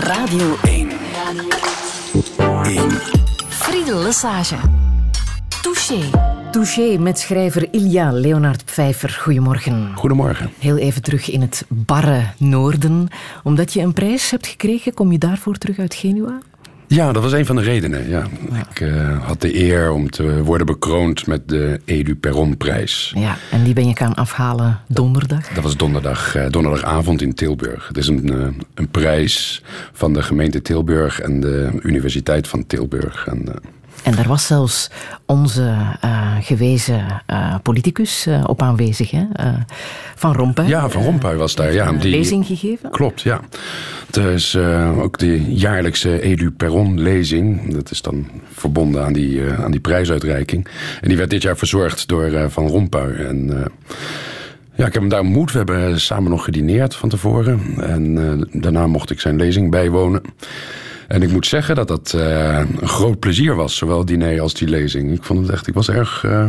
Radio 1. 1. Friedel Lesage. Touché. Touché met schrijver Ilja Leonard Pfeiffer. Goedemorgen. Goedemorgen. Heel even terug in het barre noorden. Omdat je een prijs hebt gekregen, kom je daarvoor terug uit Genua? Ja, dat was een van de redenen. Ja. Ik uh, had de eer om te worden bekroond met de Edu Perron-prijs. Ja, en die ben je gaan afhalen donderdag? Dat was donderdag, uh, donderdagavond in Tilburg. Het is een, uh, een prijs van de gemeente Tilburg en de Universiteit van Tilburg. En, en daar was zelfs onze uh, gewezen uh, politicus uh, op aanwezig, hè? Van Rompuy. Ja, Van Rompuy was daar. Ja, die lezing gegeven. Klopt, ja. Is ook de jaarlijkse Edu Perron-lezing. Dat is dan verbonden aan die, aan die prijsuitreiking. En die werd dit jaar verzorgd door Van Rompuy. En... Ja, ik heb hem daar ontmoet. We hebben samen nog gedineerd van tevoren. En daarna mocht ik zijn lezing bijwonen. En ik moet zeggen dat dat uh, een groot plezier was, zowel het diner als die lezing. Ik vond het echt, ik was erg uh,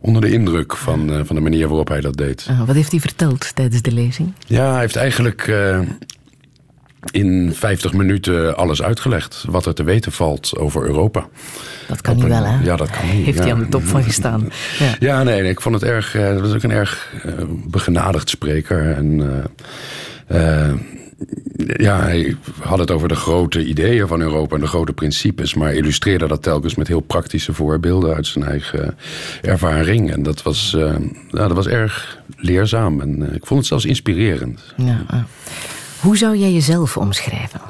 onder de indruk van, uh, van de manier waarop hij dat deed. Wat heeft hij verteld tijdens de lezing? Ja, hij heeft eigenlijk in 50 minuten alles uitgelegd wat er te weten valt over Europa. Dat kan hij wel, hè? Ja, dat kan hij. Heeft ja. hij aan de top van gestaan. Ja, ja nee, nee, ik vond het erg. dat was ook een erg begenadigd spreker. En ja, hij had het over de grote ideeën van Europa en de grote principes, maar illustreerde dat telkens met heel praktische voorbeelden uit zijn eigen ervaring. En dat was, uh, ja, dat was erg leerzaam en uh, ik vond het zelfs inspirerend. Ja, uh. Hoe zou jij jezelf omschrijven?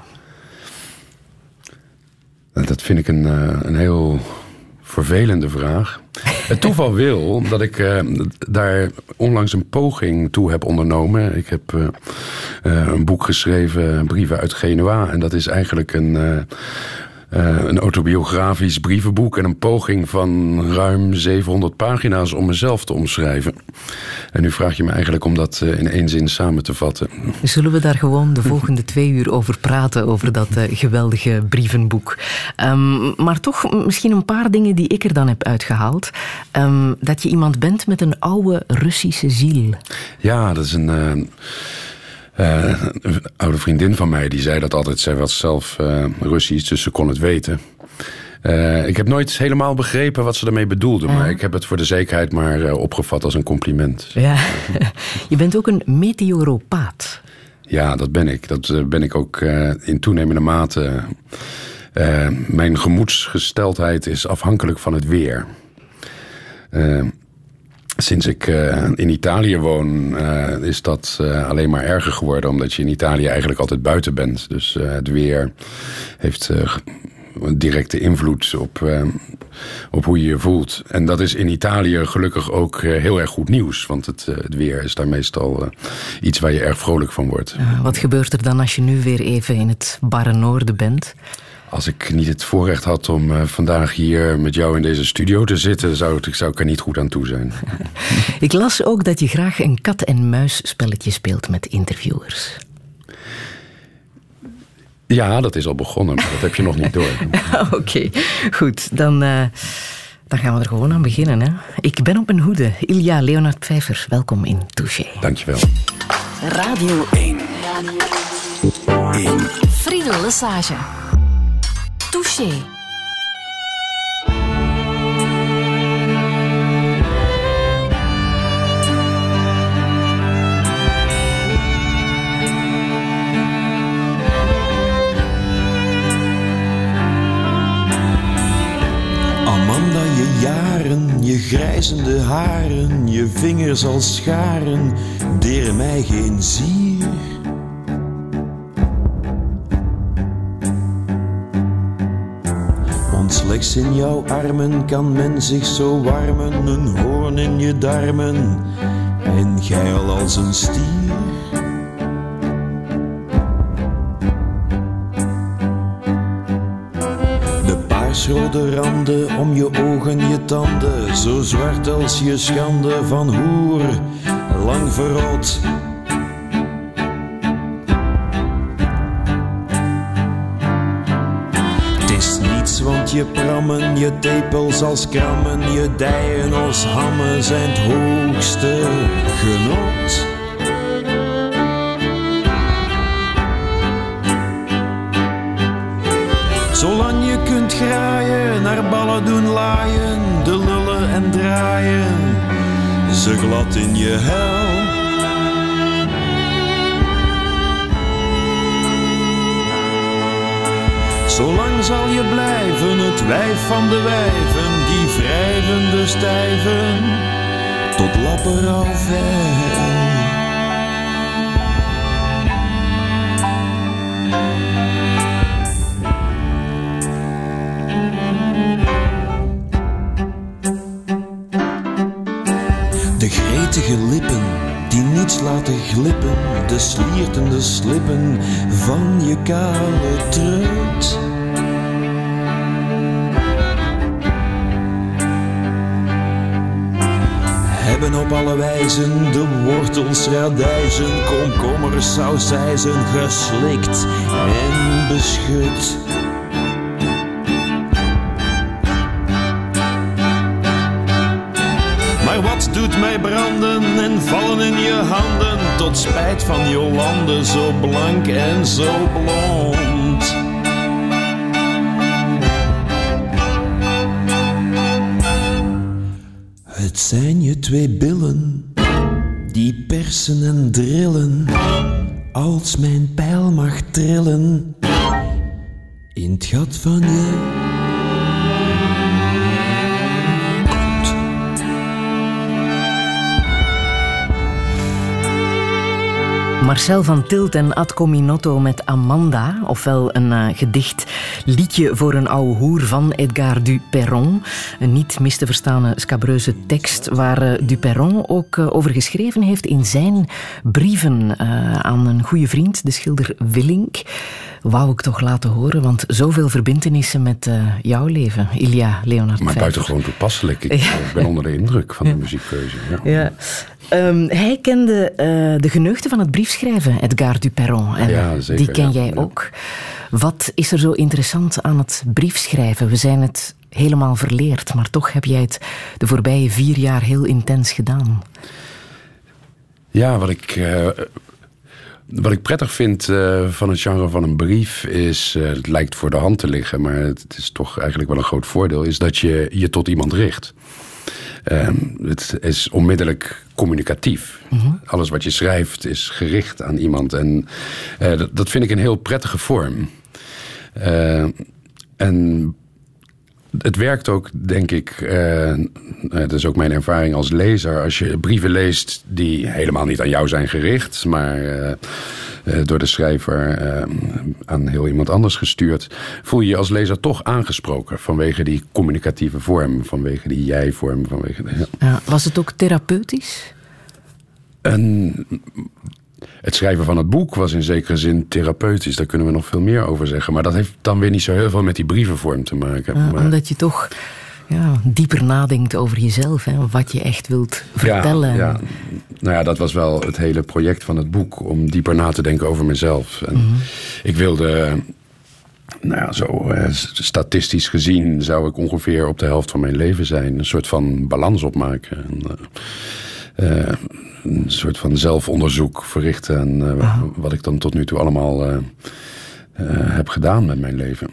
Dat vind ik een, een heel vervelende vraag. Het toeval wil dat ik uh, daar onlangs een poging toe heb ondernomen. Ik heb uh, uh, een boek geschreven, Brieven uit Genua. En dat is eigenlijk een, een autobiografisch brievenboek... en een poging van ruim 700 pagina's om mezelf te omschrijven. En nu vraag je me eigenlijk om dat in één zin samen te vatten. Zullen we daar gewoon de volgende twee uur over praten... over dat geweldige brievenboek? Um, maar toch misschien een paar dingen die ik er dan heb uitgehaald. Um, dat je iemand bent met een oude Russische ziel. Ja, dat is een... Uh, uh, een oude vriendin van mij die zei dat altijd. Zij was zelf uh, Russisch, dus ze kon het weten. Uh, ik heb nooit helemaal begrepen wat ze daarmee bedoelde. Ja. Maar ik heb het voor de zekerheid maar opgevat als een compliment. Ja. Je bent ook een meteoropaat. Ja, dat ben ik. Dat ben ik ook in toenemende mate. mijn gemoedsgesteldheid is afhankelijk van het weer. Sinds ik uh, in Italië woon, uh, is dat uh, alleen maar erger geworden. Omdat je in Italië eigenlijk altijd buiten bent. Dus het weer heeft een directe invloed op, op hoe je je voelt. En dat is in Italië gelukkig ook heel erg goed nieuws. Want het, het weer is daar meestal iets waar je erg vrolijk van wordt. wat gebeurt er dan als je nu weer even in het barre noorden bent? Als ik niet het voorrecht had om uh, vandaag hier met jou in deze studio te zitten, zou, het, zou ik er niet goed aan toe zijn. ik las ook dat je graag een kat-en-muis spelletje speelt met interviewers. Ja, dat is al begonnen, maar dat heb je nog niet door. Oké, okay, goed. Dan, uh, dan gaan we er gewoon aan beginnen. Hè? Ik ben op mijn hoede. Ilja Leonard Pfeiffer, welkom in Touché. Dankjewel. Radio 1. 1. Friedel Lesage. Touché. Je jaren, je grijzende haren, je vingers als scharen, deren mij geen zier. Slechts in jouw armen kan men zich zo warmen, een hoorn in je darmen en geil als een stier. De paarsrode randen om je ogen, je tanden, zo zwart als je schande van hoer, lang verrot je prammen, je tepels als krammen, je dijen als hammen zijn het hoogste genot. Zolang je kunt graaien, naar ballen doen laaien, de lullen en draaien, ze glad in je hel. Zolang zal je blijven het wijf van de wijven, die wrijvende stijven, tot lapperouw ver. De gretige lippen die niets laten glippen, de sliertende slippen van je kale trut. Hebben op alle wijzen de wortels, radijzen, komkommers, sausijzen geslikt en beschut. Maar wat doet mij branden en vallen in je handen tot spijt van Jolande, zo blank en zo blond. Zijn je twee billen die persen en drillen als mijn pijl mag trillen. In het gat van je Marcel van Tilt en Ad Minotto met Amanda, ofwel een uh, gedicht liedje voor een oude hoer van Edgar Duperron. Een niet mis te verstaande scabreuze tekst waar uh, Duperron ook uh, over geschreven heeft in zijn brieven aan een goede vriend, de schilder Willink. Wou ik toch laten horen, want zoveel verbindenissen met jouw leven, Ilja Leonard Maar buitengewoon toepasselijk. Ik ben onder de indruk van de muziekkeuze. Ja. ja. Um, hij kende uh, de geneugten van het briefschrijven, Edgar Duperron. En ja, zeker, die ken jij ook. Wat is er zo interessant aan het briefschrijven? We zijn het helemaal verleerd, maar toch heb jij het de voorbije vier jaar heel intens gedaan. Ja, wat ik, uh, wat ik prettig vind uh, van het genre van een brief is, uh, het lijkt voor de hand te liggen, maar het is toch eigenlijk wel een groot voordeel, is dat je je tot iemand richt. Uh, het is onmiddellijk communicatief. Mm-hmm. Alles wat je schrijft is gericht aan iemand. En uh, dat, dat, vind ik een heel prettige vorm. Uh, en het werkt ook, denk ik, uh, dat is ook mijn ervaring als lezer. Als je brieven leest die helemaal niet aan jou zijn gericht, maar uh, uh, door de schrijver aan heel iemand anders gestuurd, voel je je als lezer toch aangesproken vanwege die communicatieve vorm, vanwege die jij-vorm. Vanwege de, ja. Ja, was het ook therapeutisch? En het schrijven van het boek was in zekere zin therapeutisch. Daar kunnen we nog veel meer over zeggen. Maar dat heeft dan weer niet zo heel veel met die brievenvorm te maken. Ja, maar... Omdat je toch ja, dieper nadenkt over jezelf. Hè, wat je echt wilt vertellen. Ja, ja, Nou ja, dat was wel het hele project van het boek. Om dieper na te denken over mezelf. En mm-hmm. Ik wilde... Nou ja, zo uh, statistisch gezien zou ik ongeveer op de helft van mijn leven zijn. Een soort van balans opmaken. En, uh, een soort van zelfonderzoek verrichten. En uh, wat ik dan tot nu toe allemaal uh, uh, heb gedaan met mijn leven.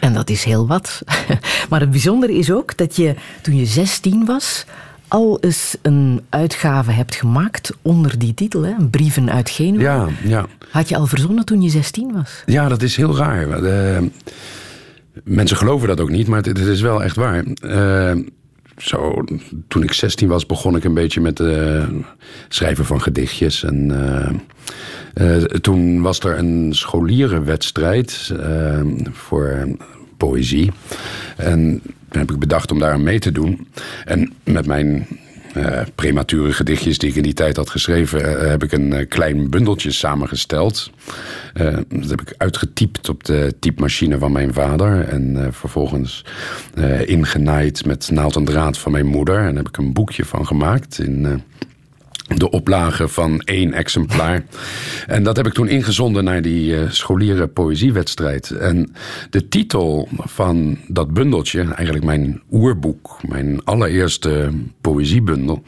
En dat is heel wat. maar het bijzondere is ook dat je toen je 16 was. al eens een uitgave hebt gemaakt onder die titel, hè? Brieven uit Genua. Ja, ja. Had je al verzonnen toen je 16 was? Ja, dat is heel raar. mensen geloven dat ook niet, maar het, het is wel echt waar zo, toen ik 16 was, begon ik een beetje met uh, schrijven van gedichtjes. En uh, uh, toen was er een scholierenwedstrijd voor poëzie. En toen heb ik bedacht om daar aan mee te doen. En met mijn uh, premature gedichtjes die ik in die tijd had geschreven, uh, heb ik een uh, klein bundeltje samengesteld. dat heb ik uitgetypt op de typemachine van mijn vader. En vervolgens ingenaaid met naald en draad van mijn moeder. En daar heb ik een boekje van gemaakt in de oplage van één exemplaar. En dat heb ik toen ingezonden naar die uh, scholieren poëziewedstrijd. En de titel van dat bundeltje, eigenlijk mijn oerboek, mijn allereerste poëziebundel,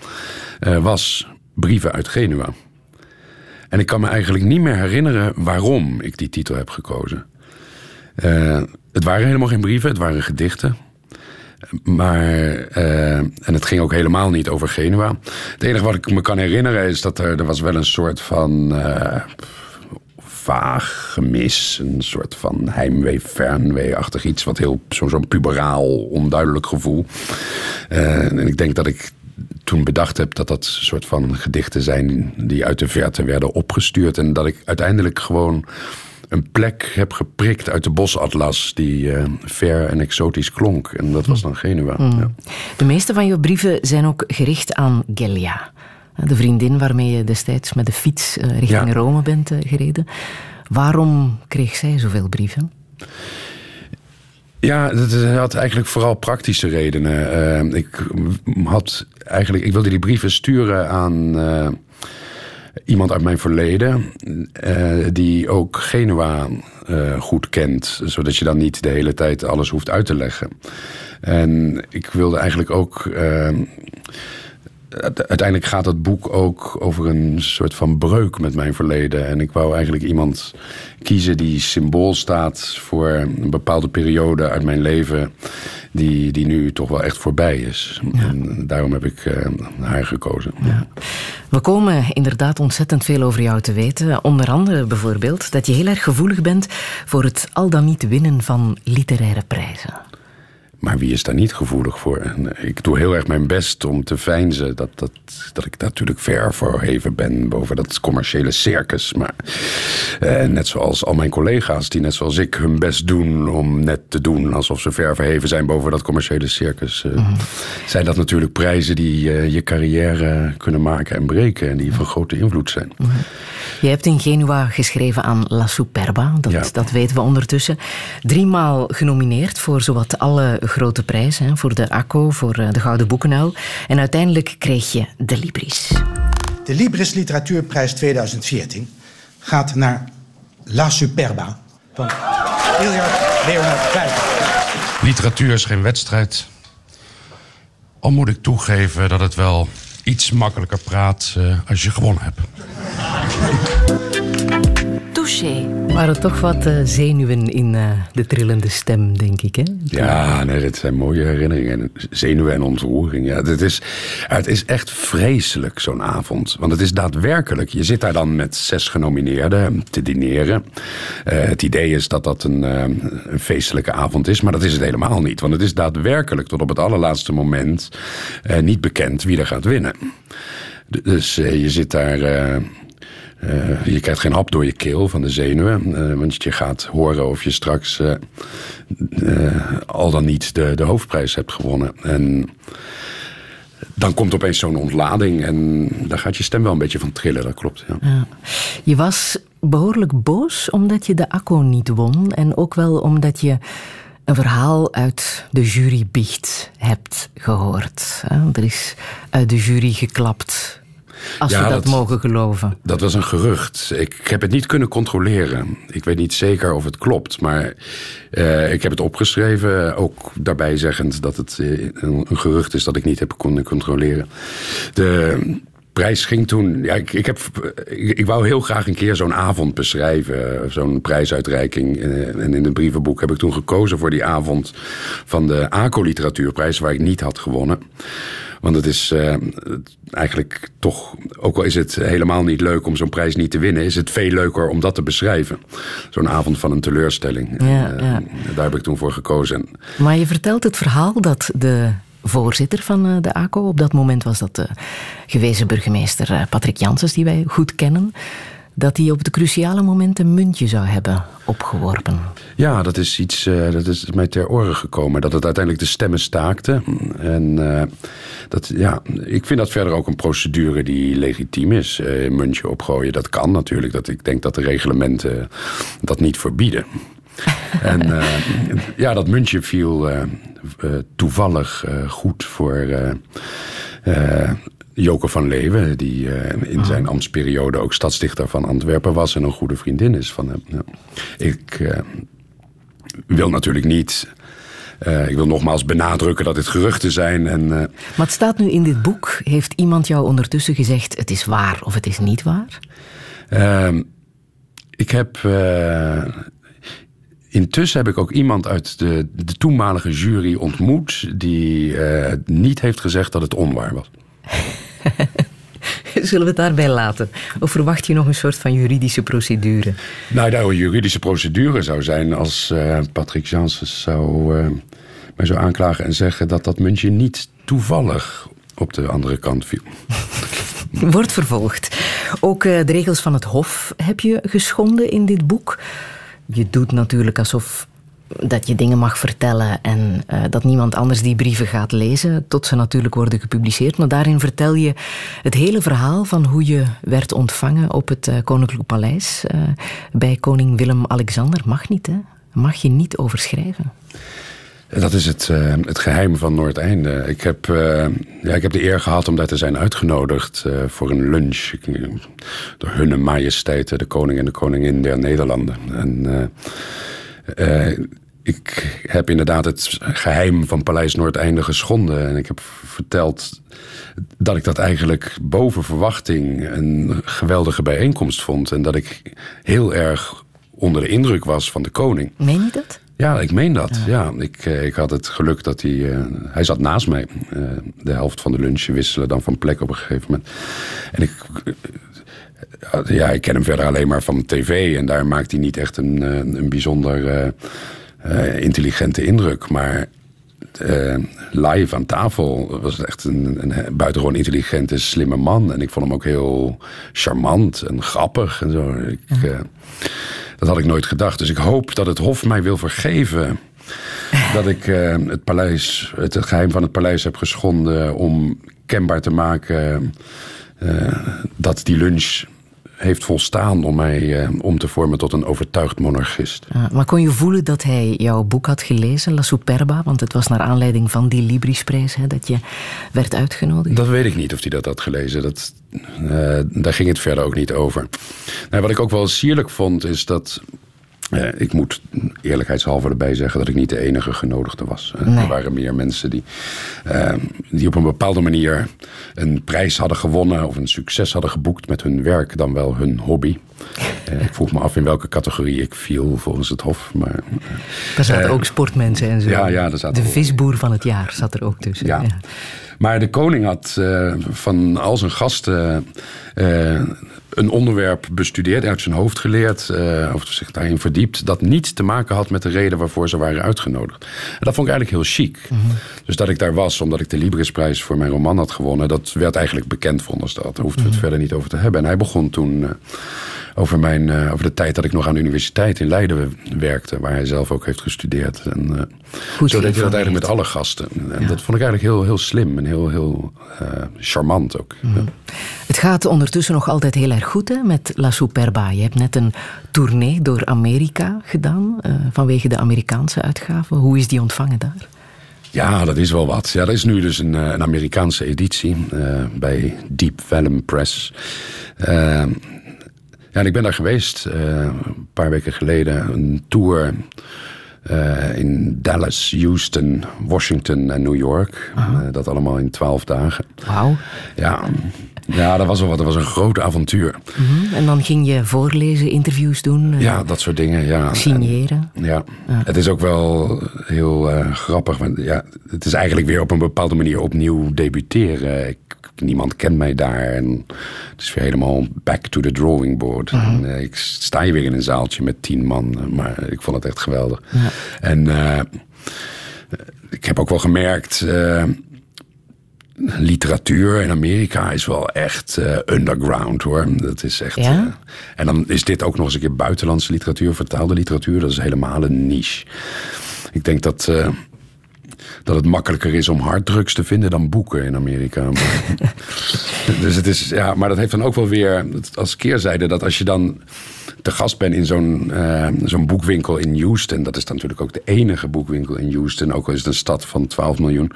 uh, was Brieven uit Genua. En ik kan me eigenlijk niet meer herinneren waarom ik die titel heb gekozen. het waren helemaal geen brieven, het waren gedichten. Maar, en het ging ook helemaal niet over Genua. Het enige wat ik me kan herinneren is dat er, er was wel een soort van vaag gemis. Een soort van heimwee, fernwee-achtig iets. Wat heel zo'n zo puberaal, onduidelijk gevoel. Uh, en ik denk dat ik toen bedacht heb dat dat soort van gedichten zijn die uit de verte werden opgestuurd. En dat ik uiteindelijk gewoon een plek heb geprikt uit de bosatlas die uh, ver en exotisch klonk. En dat was dan Genua. Hmm. Ja. De meeste van je brieven zijn ook gericht aan Gelia. De vriendin waarmee je destijds met de fiets eh, richting Rome bent eh, gereden. Waarom kreeg zij zoveel brieven? Ja, dat had eigenlijk vooral praktische redenen. Ik, had eigenlijk, ik wilde die brieven sturen aan iemand uit mijn verleden, uh, die ook Genua goed kent, zodat je dan niet de hele tijd alles hoeft uit te leggen. En ik wilde eigenlijk ook uiteindelijk gaat het boek ook over een soort van breuk met mijn verleden. En ik wou eigenlijk iemand kiezen die symbool staat voor een bepaalde periode uit mijn leven. Die, die nu toch wel echt voorbij is. En daarom heb ik uh, haar gekozen. Ja. We komen inderdaad ontzettend veel over jou te weten. Onder andere bijvoorbeeld dat je heel erg gevoelig bent voor het al dan niet winnen van literaire prijzen. Maar wie is daar niet gevoelig voor? En eh, ik doe heel erg mijn best om te fijnzen dat, dat, dat ik natuurlijk ver verheven ben boven dat commerciële circus. Maar eh, net zoals al mijn collega's, die net zoals ik hun best doen om net te doen alsof ze ver verheven zijn boven dat commerciële circus, eh, mhm. zijn dat natuurlijk prijzen die uh, je carrière kunnen maken en breken en die van grote invloed zijn. Mhm. Je hebt in Genua geschreven aan La Superba, dat, dat weten we ondertussen. Driemaal genomineerd voor zowat alle grote prijzen. Voor de ACO, voor eh, de Gouden Boekenuil. En uiteindelijk kreeg je de Libris. De Libris Literatuurprijs 2014 gaat naar La Superba van Hilliard Leonard. Literatuur is geen wedstrijd. Al moet ik toegeven dat het wel iets makkelijker praat uh, als je gewonnen hebt. Touché. Waren toch wat uh, zenuwen in uh, de trillende stem, denk ik, hè? Ja, nee, dat zijn mooie herinneringen. Zenuwen en ontroering, ja. Het is, het is echt vreselijk, zo'n avond. Want het is daadwerkelijk. Je zit daar dan met zes genomineerden te dineren. Uh, het idee is dat dat een, een, feestelijke avond is, maar dat is het helemaal niet. Want het is daadwerkelijk tot op het allerlaatste moment niet bekend wie er gaat winnen. Dus je zit daar uh, je krijgt geen hap door je keel van de zenuwen. Uh, want je gaat horen of je straks uh, al dan niet de, de hoofdprijs hebt gewonnen. En dan komt opeens zo'n ontlading en daar gaat je stem wel een beetje van trillen, dat klopt. Ja. ja. Je was behoorlijk boos omdat je de ACO niet won. En ook wel omdat je een verhaal uit de jurybicht hebt gehoord. Er is uit de jury geklapt als we dat, mogen geloven. Dat was een gerucht. Ik, heb het niet kunnen controleren. Ik weet niet zeker of het klopt, maar uh, ik heb het opgeschreven. Ook daarbij zeggend dat het uh, een, een, gerucht is dat ik niet heb kunnen controleren. De prijs ging toen. Ja, ik, ik, heb, ik, ik wou heel graag een keer zo'n avond beschrijven. Zo'n prijsuitreiking. En in het brievenboek heb ik toen gekozen voor die avond van de ACO Literatuurprijs, waar ik niet had gewonnen. Want het is uh, eigenlijk toch, ook al is het helemaal niet leuk om zo'n prijs niet te winnen, is het veel leuker om dat te beschrijven. Zo'n avond van een teleurstelling. Ja, uh, ja. Daar heb ik toen voor gekozen. Maar je vertelt het verhaal dat de voorzitter van eh, de ACO, op dat moment was dat de gewezen burgemeester Patrick Janssens, die wij goed kennen, dat hij op de cruciale momenten een muntje zou hebben opgeworpen. Ja, dat is iets uh, dat is mij ter oren gekomen. Dat het uiteindelijk de stemmen staakte. En uh, dat, ja, ik vind dat verder ook een procedure die legitiem is. Uh, muntje opgooien, dat kan natuurlijk. Dat, ik denk dat de reglementen dat niet verbieden. en ja, dat muntje viel toevallig goed voor Joke van Leeuwen, die uh, in ah. zijn ambtsperiode ook stadsdichter van Antwerpen was en een goede vriendin is van hem. Ja. Ik uh, wil natuurlijk niet. Uh, ik wil nogmaals benadrukken dat dit geruchten zijn. En, maar het staat nu in dit boek. Heeft iemand jou ondertussen gezegd: het is waar of het is niet waar? Ehm, ik heb intussen heb ik ook iemand uit de, de toenmalige jury ontmoet die eh, niet heeft gezegd dat het onwaar was. Zullen we het daarbij laten? Of verwacht je nog een soort van juridische procedure? Nou, de een juridische procedure zou zijn als uh, Patrick Janssens zou, uh, mij zou aanklagen en zeggen dat dat muntje niet toevallig op de andere kant viel. Wordt vervolgd. Ook de regels van het Hof heb je geschonden in dit boek. Je doet natuurlijk alsof dat je dingen mag vertellen en uh, dat niemand anders die brieven gaat lezen, tot ze natuurlijk worden gepubliceerd. Maar daarin vertel je het hele verhaal van hoe je werd ontvangen op het uh, Koninklijk Paleis uh, bij koning Willem-Alexander. Mag niet, hè? Mag je niet overschrijven. Dat is het, uh, het geheim van Noordeinde. Ik heb, uh, ja, ik heb de eer gehad om daar te zijn uitgenodigd uh, voor een lunch. door hun majesteiten, de koning en de koningin der Nederlanden. En ik heb inderdaad het geheim van Paleis Noordeinde geschonden. En ik heb verteld dat ik dat eigenlijk boven verwachting een geweldige bijeenkomst vond. En dat ik heel erg onder de indruk was van de koning. Meen je dat? Ja, ik meen dat. Ja. ja ik, ik had het geluk dat hij... Uh, hij zat naast mij. Uh, de helft van de lunch wisselen dan van plek op een gegeven moment. En ik... Uh, ja, ik ken hem verder alleen maar van tv. En daar maakt hij niet echt een, een bijzonder intelligente indruk. Maar live aan tafel was echt een, een buitengewoon intelligente, slimme man. En ik vond hem ook heel charmant en grappig en zo. Ik, dat had ik nooit gedacht. Dus ik hoop dat het Hof mij wil vergeven. dat ik uh, het, paleis, het geheim van het paleis heb geschonden om kenbaar te maken uh, dat die lunch heeft volstaan om mij uh, om te vormen tot een overtuigd monarchist. Ja, maar kon je voelen dat hij jouw boek had gelezen, La Superba? Want het was naar aanleiding van die Librisprijs hè, dat je werd uitgenodigd. Dat weet ik niet of hij dat had gelezen. Dat, uh, daar ging het verder ook niet over. Nou, wat ik ook wel sierlijk vond, is dat uh, ik moet eerlijkheidshalve erbij zeggen dat ik niet de enige genodigde was. Uh, nee. Er waren meer mensen die, uh, die op een bepaalde manier een prijs hadden gewonnen of een succes hadden geboekt met hun werk dan wel hun hobby. ik vroeg me af in welke categorie ik viel volgens het Hof. Maar, er zaten ook sportmensen en zo. Ja, ja, er zaten de visboer van het jaar zat er ook tussen. Ja. ja. Maar de koning had van al zijn gasten een onderwerp bestudeerd, uit zijn hoofd geleerd, uh, of zich daarin verdiept, dat niet te maken had met de reden waarvoor ze waren uitgenodigd. En dat vond ik eigenlijk heel chic. Mm -hmm. Dus dat ik daar was, omdat ik de Librisprijs voor mijn roman had gewonnen, dat werd eigenlijk bekend, verondersteld. Daar hoefden we het mm -hmm. verder niet over te hebben. En hij begon toen. Uh, over, mijn, uh, over de tijd dat ik nog aan de universiteit in Leiden werkte, waar hij zelf ook heeft gestudeerd. En, uh, zo deed hij dat eigenlijk met alle gasten. En ja. dat vond ik eigenlijk heel, heel slim en heel, heel uh, charmant ook. Mm. Ja. Het gaat ondertussen nog altijd heel erg goed hè, met La Superba. Je hebt net een tournee door Amerika gedaan, vanwege de Amerikaanse uitgave. Hoe is die ontvangen daar? Ja, dat is wel wat. Ja, er is nu dus een, een Amerikaanse editie bij Deep Vellum Press. Ja, en ik ben daar geweest uh, een paar weken geleden. Een tour uh, in Dallas, Houston, Washington en New York. Uh, dat allemaal in twaalf dagen. Wauw. Ja, ja, dat was wel wat. Dat was een groot avontuur. -hmm. En dan ging je voorlezen, interviews doen? ja, dat soort dingen. Ja. Signeren? En, ja. ja. Het is ook wel heel grappig. Want, ja, het is eigenlijk weer op een bepaalde manier opnieuw debuteren. Ik, niemand kent mij daar. En het is weer helemaal back to the drawing board. En, uh, ik sta hier weer in een zaaltje met tien man. Maar ik vond het echt geweldig. Ja. En uh, ik heb ook wel gemerkt... Literatuur in Amerika is wel echt uh, underground hoor. Dat is echt. Ja? Uh, en dan is dit ook nog eens een keer buitenlandse literatuur, vertaalde literatuur. Dat is helemaal een niche. Ik denk dat. Uh, dat het makkelijker is om harddrugs te vinden dan boeken in Amerika. dus het is, ja, maar dat heeft dan ook wel weer als keerzijde dat als je dan te gast bent in zo'n uh, zo'n boekwinkel in Houston, dat is dan natuurlijk ook de enige boekwinkel in Houston, ook al is het een stad van 12 miljoen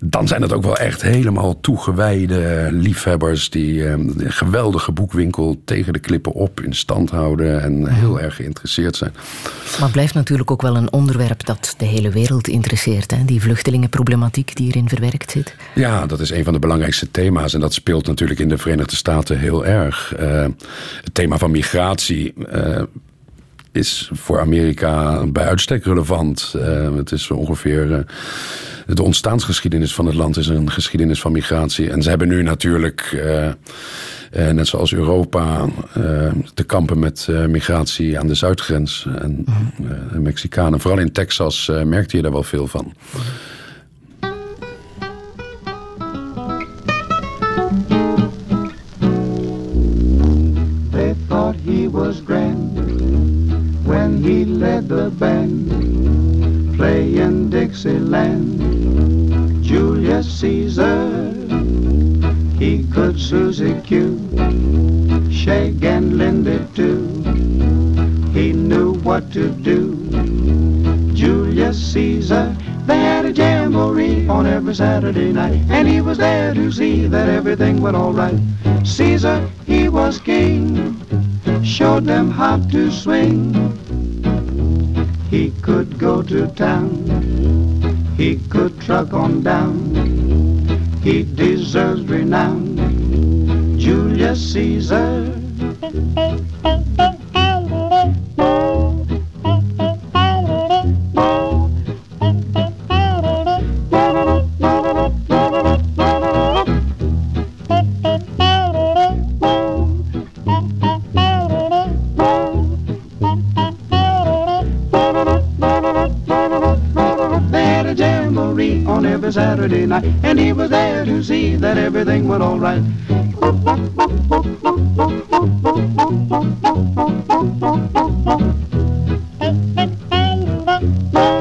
dan zijn het ook wel echt helemaal toegewijde liefhebbers die uh, een geweldige boekwinkel tegen de klippen op in stand houden en ja. heel erg geïnteresseerd zijn. Maar het blijft natuurlijk ook wel een onderwerp dat de hele wereld interesseert, hè? die vluchtelingenproblematiek die erin verwerkt zit. Ja, dat is een van de belangrijkste thema's en dat speelt natuurlijk in de Verenigde Staten heel erg. Uh, het thema van migratie. Uh, is voor Amerika bij uitstek relevant. het is ongeveer de ontstaansgeschiedenis van het land is een geschiedenis van migratie. En ze hebben nu natuurlijk, uh, net zoals Europa, uh, te kampen met migratie aan de zuidgrens. En de Mexicanen, vooral in Texas, merkte je daar wel veel van. They thought he was grand when he led the band playing Dixieland. Julius Caesar. He could Susie Q, Shag and Lindy too. He knew what to do. Julius Caesar, they had a jamboree on every Saturday night, and he was there to see that everything went all right. Caesar, he was king, showed them how to swing. He could go to town he could truck on down. He deserves renown. Julius Caesar. Saturday night, and he was there to see that everything went all right.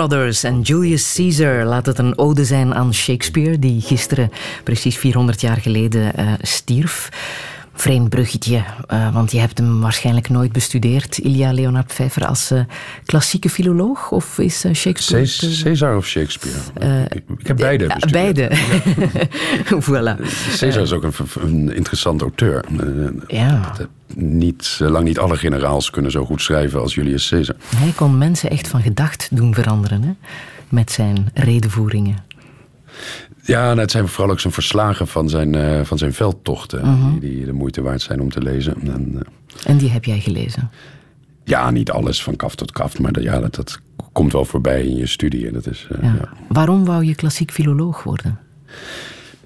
Brothers en Julius Caesar. Laat het een ode zijn aan Shakespeare, die gisteren, precies 400 jaar geleden, uh, stierf. Vreemd bruggetje, uh, want je hebt hem waarschijnlijk nooit bestudeerd, Ilya Leonard Pfeiffer, als uh, klassieke filoloog? Of is Shakespeare... Caesar of Shakespeare? Ik, ik, heb beide bestudeerd. Beide. voilà. Caesar is ook een, een interessant auteur. ja niet, eh, lang niet alle generaals kunnen zo goed schrijven als Julius Caesar. Hij kon mensen echt van gedacht doen veranderen hè? met zijn redenvoeringen. Ja, nou, het zijn vooral ook zijn verslagen van zijn, uh, van zijn veldtochten. Mhm. die, die, de moeite waard zijn om te lezen. En, uh, en die heb jij gelezen? Ja, niet alles van kaf tot kaf. Maar dat, ja, dat, dat komt wel voorbij in je studie. En dat is, uh, ja. Ja. Waarom wou je klassiek filoloog worden?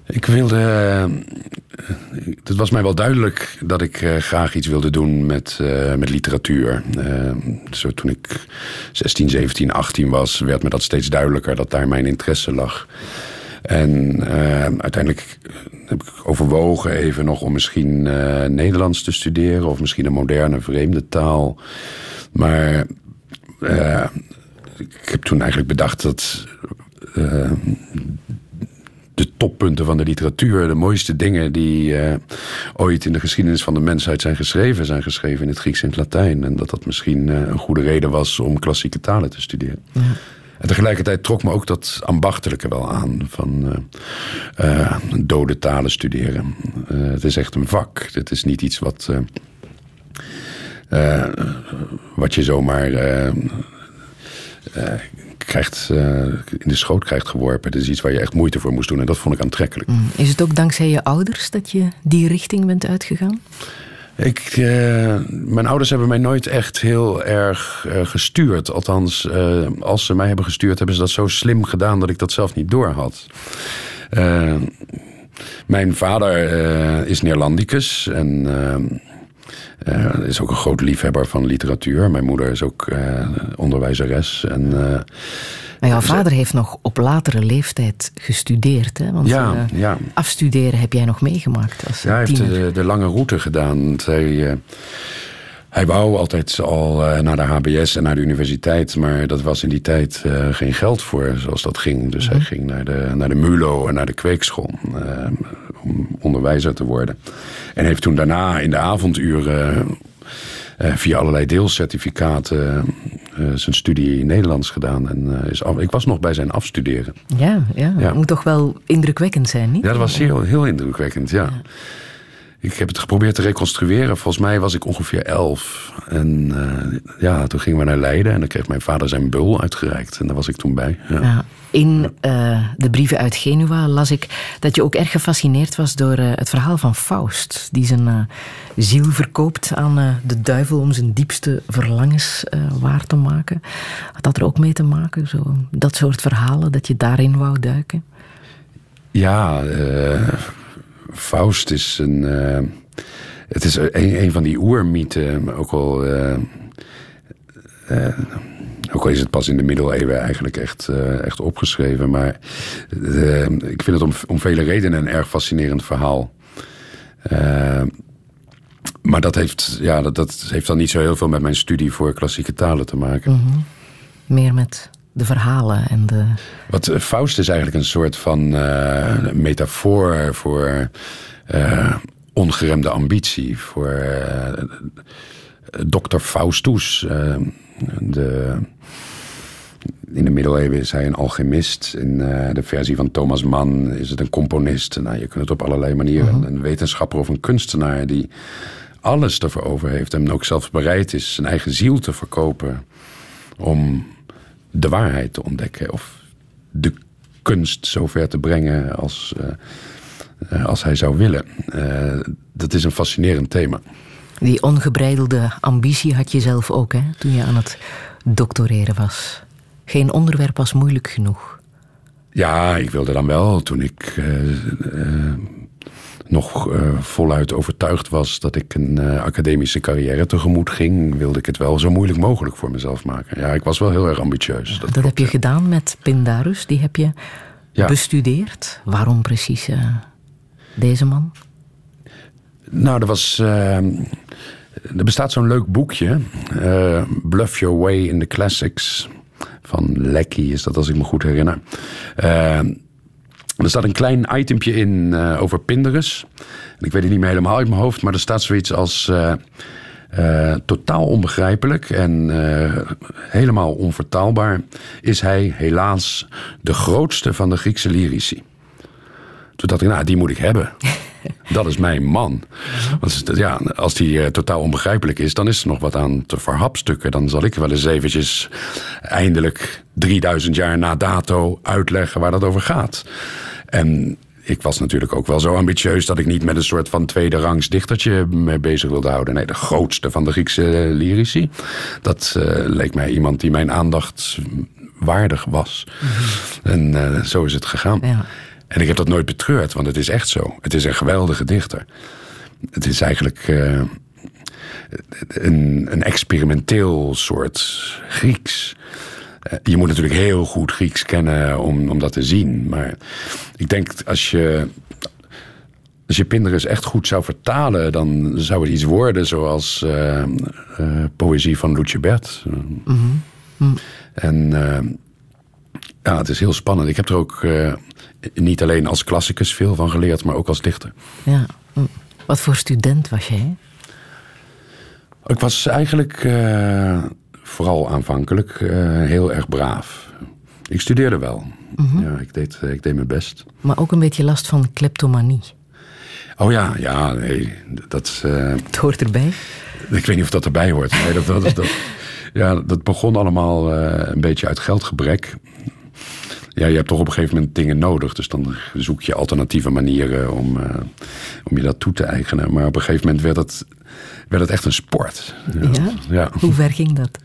Ik wilde. Eh, het was mij wel duidelijk dat ik graag iets wilde doen met, uh, met literatuur. zo toen ik 16, 17, 18 was, werd me dat steeds duidelijker dat daar mijn interesse lag. En uiteindelijk heb ik overwogen even nog om misschien Nederlands te studeren of misschien een moderne vreemde taal. Maar ik heb toen eigenlijk bedacht dat de toppunten van de literatuur, de mooiste dingen die ooit in de geschiedenis van de mensheid zijn geschreven, zijn geschreven in het Grieks en het Latijn. En dat dat misschien een goede reden was om klassieke talen te studeren. Ja. Tegelijkertijd trok me ook dat ambachtelijke wel aan van uh, dode talen studeren. het is echt een vak. Het is niet iets wat, wat je zomaar krijgt, in de schoot krijgt geworpen. Dat is iets waar je echt moeite voor moest doen. En dat vond ik aantrekkelijk. Mm. Is het ook dankzij je ouders dat je die richting bent uitgegaan? Ik, uh, mijn ouders hebben mij nooit echt heel erg uh, gestuurd. Althans, als ze mij hebben gestuurd, hebben ze dat zo slim gedaan dat ik dat zelf niet door had. mijn vader is Neerlandicus en eh, is ook een groot liefhebber van literatuur. Mijn moeder is ook eh, onderwijzeres. En, eh, Maar jouw vader heeft nog op latere leeftijd gestudeerd. Hè? Want Ja, ja. afstuderen heb jij nog meegemaakt als ja, hij heeft de, de lange route gedaan. Want Hij, wou altijd al eh, naar de HBS en naar de universiteit. Maar dat was in die tijd eh, geen geld voor zoals dat ging. Dus hij ging naar de, naar de MULO en naar de kweekschool. eh, om onderwijzer te worden. En heeft toen daarna in de avonduren... via allerlei deelcertificaten zijn studie Nederlands gedaan. En, is af, ik was nog bij zijn afstuderen. Ja, ja, Ja. moet toch wel indrukwekkend zijn, niet? Ja, dat was heel, heel indrukwekkend, ja. Ik heb het geprobeerd te reconstrueren. Volgens mij was ik ongeveer elf. En eh, ja, toen gingen we naar Leiden. En dan kreeg mijn vader zijn bul uitgereikt. En daar was ik toen bij. Ja. Ja. In eh, de brieven uit Genua las ik dat je ook erg gefascineerd was door eh, het verhaal van Faust. Die zijn ziel verkoopt aan de duivel om zijn diepste verlangens waar te maken. Had dat er ook mee te maken? Zo, dat soort verhalen, dat je daarin wou duiken? Ja, eh, Faust is een. eh, het is een, een van die oermythen, ook al. eh, eh, ook al is het pas in de middeleeuwen eigenlijk echt, echt opgeschreven. Maar ik vind het om, om vele redenen een erg fascinerend verhaal. Maar dat heeft, ja, dat, dat heeft dan niet zo heel veel met mijn studie voor klassieke talen te maken. Meer met de verhalen en de... Wat eh, Faust is eigenlijk een soort van eh, metafoor voor eh, ongeremde ambitie. Voor eh dokter Faustus. de, in de middeleeuwen is hij een alchemist. In de versie van Thomas Mann is het een componist. Nou, je kunt het op allerlei manieren. Een wetenschapper of een kunstenaar die alles ervoor over heeft. En ook zelfs bereid is zijn eigen ziel te verkopen. Om de waarheid te ontdekken. Of de kunst zover te brengen als, eh, eh, als hij zou willen. Eh, dat is een fascinerend thema. Die ongebreidelde ambitie had je zelf ook, hè, toen je aan het doctoreren was. Geen onderwerp was moeilijk genoeg. Ja, ik wilde dan wel, toen ik nog eh, voluit overtuigd was dat ik een eh, academische carrière tegemoet ging, wilde ik het wel zo moeilijk mogelijk voor mezelf maken. Ja, ik was wel heel erg ambitieus. Dat, heb je gedaan met Pindarus, die heb je Ja. bestudeerd. Waarom precies eh, deze man? Nou, er was. eh, er bestaat zo'n leuk boekje. Bluff Your Way in the Classics. Van Lecky is dat, als ik me goed herinner. Er staat een klein itempje in eh, over Pinderus. En ik weet het niet meer helemaal uit mijn hoofd, maar er staat zoiets als. eh, eh, totaal onbegrijpelijk en helemaal onvertaalbaar is hij helaas de grootste van de Griekse lyrici. Toen dacht ik, nou, die moet ik hebben. Dat is mijn man. Want ja, als die eh, totaal onbegrijpelijk is, dan is er nog wat aan te verhapstukken. Dan zal ik wel eens eventjes eindelijk 3000 jaar na dato uitleggen waar dat over gaat. En ik was natuurlijk ook wel zo ambitieus dat ik niet met een soort van tweede rangs dichtertje me bezig wilde houden. Nee, de grootste van de Griekse lyrici. Dat eh, leek mij iemand die mijn aandacht waardig was. En eh, zo is het gegaan. Ja. En ik heb dat nooit betreurd, want het is echt zo. Het is een geweldige dichter. Het is eigenlijk eh, een, een experimenteel soort Grieks. Eh, je moet natuurlijk heel goed Grieks kennen om, om dat te zien. Maar ik denk als je, als je Pinderus echt goed zou vertalen, dan zou het iets worden zoals eh, poëzie van Lucebert. En eh, ja, het is heel spannend. Ik heb er ook eh, niet alleen als klassicus veel van geleerd, maar ook als dichter. Ja. hm. Wat voor student was jij? Ik was eigenlijk eh, vooral aanvankelijk eh, heel erg braaf. Ik studeerde wel. Ja, ik deed, ik deed mijn best. Maar ook een beetje last van kleptomanie. Oh ja, ja, nee, dat, Het hoort erbij. ik weet niet of dat erbij hoort. Nee, dat, dat, dat, ja, dat begon allemaal een beetje uit geldgebrek. Ja, je hebt toch op een gegeven moment dingen nodig. Dus dan zoek je alternatieve manieren om, eh, om je dat toe te eigenen. Maar op een gegeven moment werd het, werd het echt een sport. Ja? ja. Hoe ver ging dat?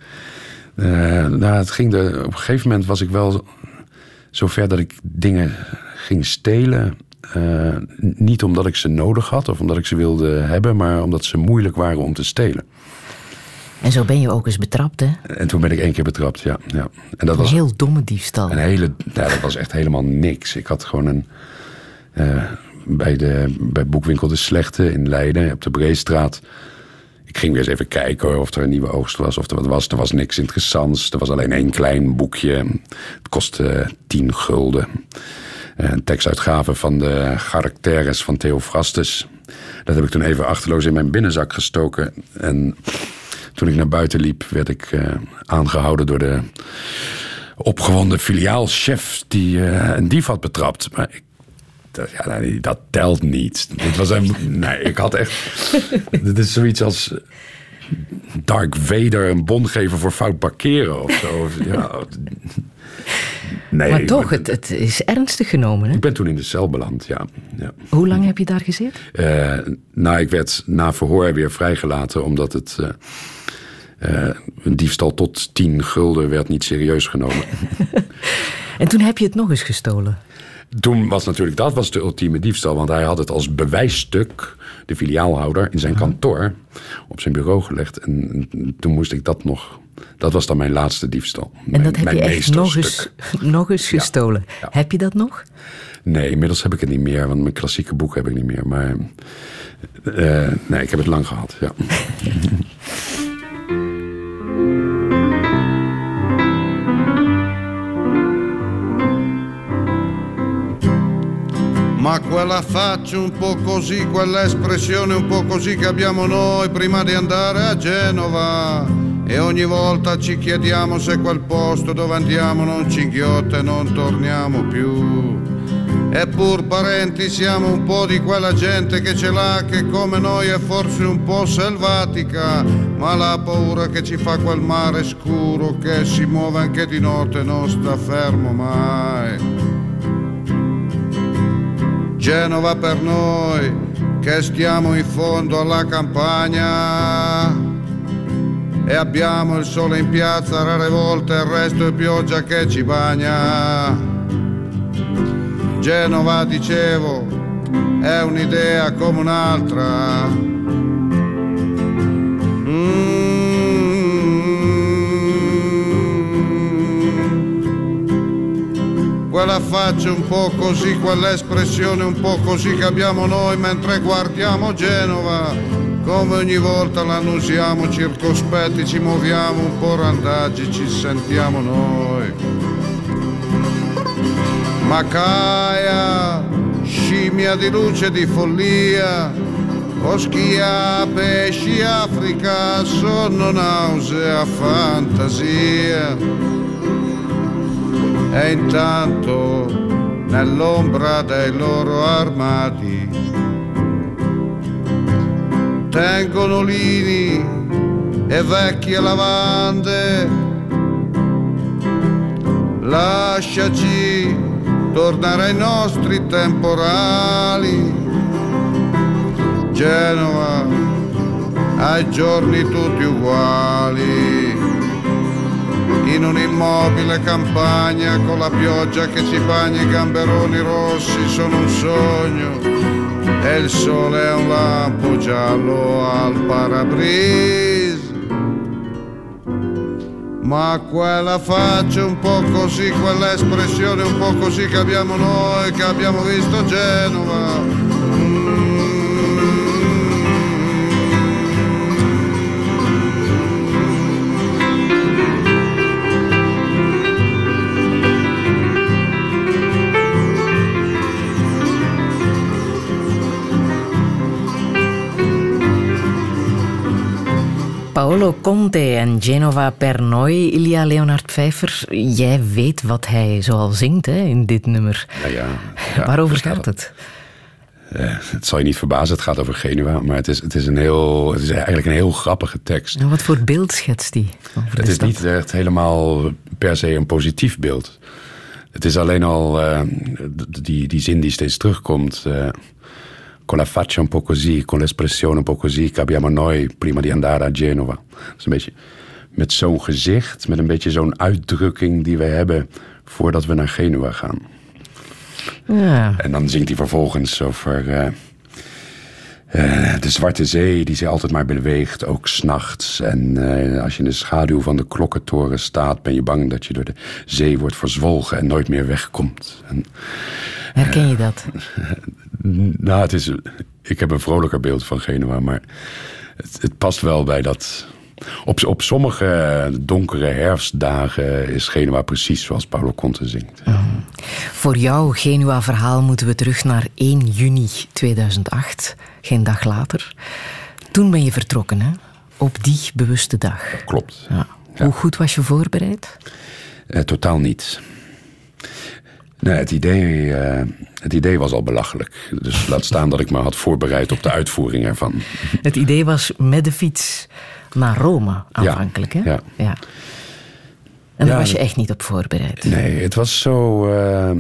Eh, nou, het ging de, op een gegeven moment was ik wel zover dat ik dingen ging stelen Eh, niet omdat ik ze nodig had of omdat ik ze wilde hebben, maar omdat ze moeilijk waren om te stelen. En zo ben je ook eens betrapt, hè? En toen ben ik één keer betrapt, ja. ja. En dat Een was heel domme diefstal. een hele, ja, dat was echt helemaal niks. Ik had gewoon een. eh, bij, de, bij boekwinkel De Slechte in Leiden, op de Breestraat. Ik ging weer eens even kijken of er een nieuwe oogst was of er wat was. Er was niks interessants. Er was alleen één klein boekje. Het kostte 10 gulden. Eh, Een tekstuitgave van de Characteres van Theophrastus. Dat heb ik toen even achterloos in mijn binnenzak gestoken. En toen ik naar buiten liep, werd ik eh, aangehouden door de opgewonden filiaalchef die eh, een dief had betrapt. Maar ik, dat, ja, nee, dat telt niet. Dit was een, nee, ik had echt. Dit is zoiets als Dark Vader een bon geven voor fout parkeren of zo. Ja, nee, maar toch, ben- het, het is ernstig genomen, hè? Ik ben toen in de cel beland, ja. ja. Hoe lang heb je daar gezeten? Eh, nou, ik werd na verhoor weer vrijgelaten omdat het. Eh, een diefstal tot 10 gulden werd niet serieus genomen. En toen heb je het nog eens gestolen. Toen was natuurlijk dat was de ultieme diefstal, want hij had het als bewijsstuk, de filiaalhouder, in zijn kantoor op zijn bureau gelegd. En, en toen moest ik dat nog. Dat was dan mijn laatste diefstal. En Mijn- dat heb je echt nog eens, nog eens gestolen. ja. Heb je dat nog? Nee, inmiddels heb ik het niet meer, want mijn klassieke boek heb ik niet meer. Maar eh, nee, ik heb het lang gehad. Ja. Ma quella faccia un po' così, quella espressione un po' così che abbiamo noi prima di andare a Genova. E ogni volta ci chiediamo se quel posto dove andiamo non ci inghiotta e non torniamo più. Eppur parenti siamo un po' di quella gente che ce l'ha che come noi è forse un po' selvatica, ma la paura che ci fa quel mare scuro che si muove anche di notte non sta fermo mai. Genova per noi che stiamo in fondo alla campagna e abbiamo il sole in piazza rare volte il resto è pioggia che ci bagna. Genova, dicevo, è un'idea come un'altra. Quella faccia un po' così, quell'espressione un po' così che abbiamo noi mentre guardiamo Genova. Come ogni volta l'annusiamo circospetti, ci muoviamo un po' randaggi, ci sentiamo noi. Macaia, scimmia di luce di follia, Oschia, pesci, Africa, sonno, nausea, fantasia. E intanto, nell'ombra dei loro armadi, tengono lini e vecchie lavande. Lasciaci tornare ai nostri temporali. Genova, ai giorni tutti uguali. In un'immobile campagna con la pioggia che ci bagna i gamberoni rossi sono un sogno e il sole è un lampo giallo al parabrise. Ma quella faccia un po' così, quell'espressione un po' così che abbiamo noi, che abbiamo visto Genova. Paolo Conte en Genova per noi. Ilia Leonard Pfeiffer, jij weet wat hij zoal zingt hè, in dit nummer. Ja, ja, ja, Waarover gaat het? Eh, het zal je niet verbazen, het gaat over Genua. Maar het is, het is, een heel, het is eigenlijk een heel grappige tekst. En wat voor beeld schetst die? Over Het de is stad? niet echt helemaal per se een positief beeld. Het is alleen al eh, die, die zin die steeds terugkomt. eh, con la faccia un po' così, con l'espressione un po' così che abbiamo noi prima di andare a Genova. Een beetje met zo'n gezicht, met een beetje zo'n uitdrukking die wij hebben voordat we naar Genua gaan. Ja. En dan zingt hij vervolgens over eh, eh, de Zwarte Zee, die zich altijd maar beweegt, ook s'nachts. En eh, als je in de schaduw van de klokkentoren staat, ben je bang dat je door de zee wordt verzwolgen en nooit meer wegkomt. En, Herken je dat? nou, het is, ik heb een vrolijker beeld van Genua, maar het, het past wel bij dat. Op, op sommige donkere herfstdagen is Genua precies zoals Paulo Conte zingt. Voor jouw Genua-verhaal moeten we terug naar 1 juni 2008, geen dag later. Toen ben je vertrokken, hè? Op die bewuste dag. Klopt. Ja. Hoe goed was je voorbereid? Eh, totaal niet. Nee, het idee, eh, het idee was al belachelijk. Dus laat staan dat ik me had voorbereid op de uitvoering ervan. Het idee was met de fiets naar Rome aanvankelijk, hè? ja. En daar Ja, was je echt niet op voorbereid. Nee, het was zo. eh,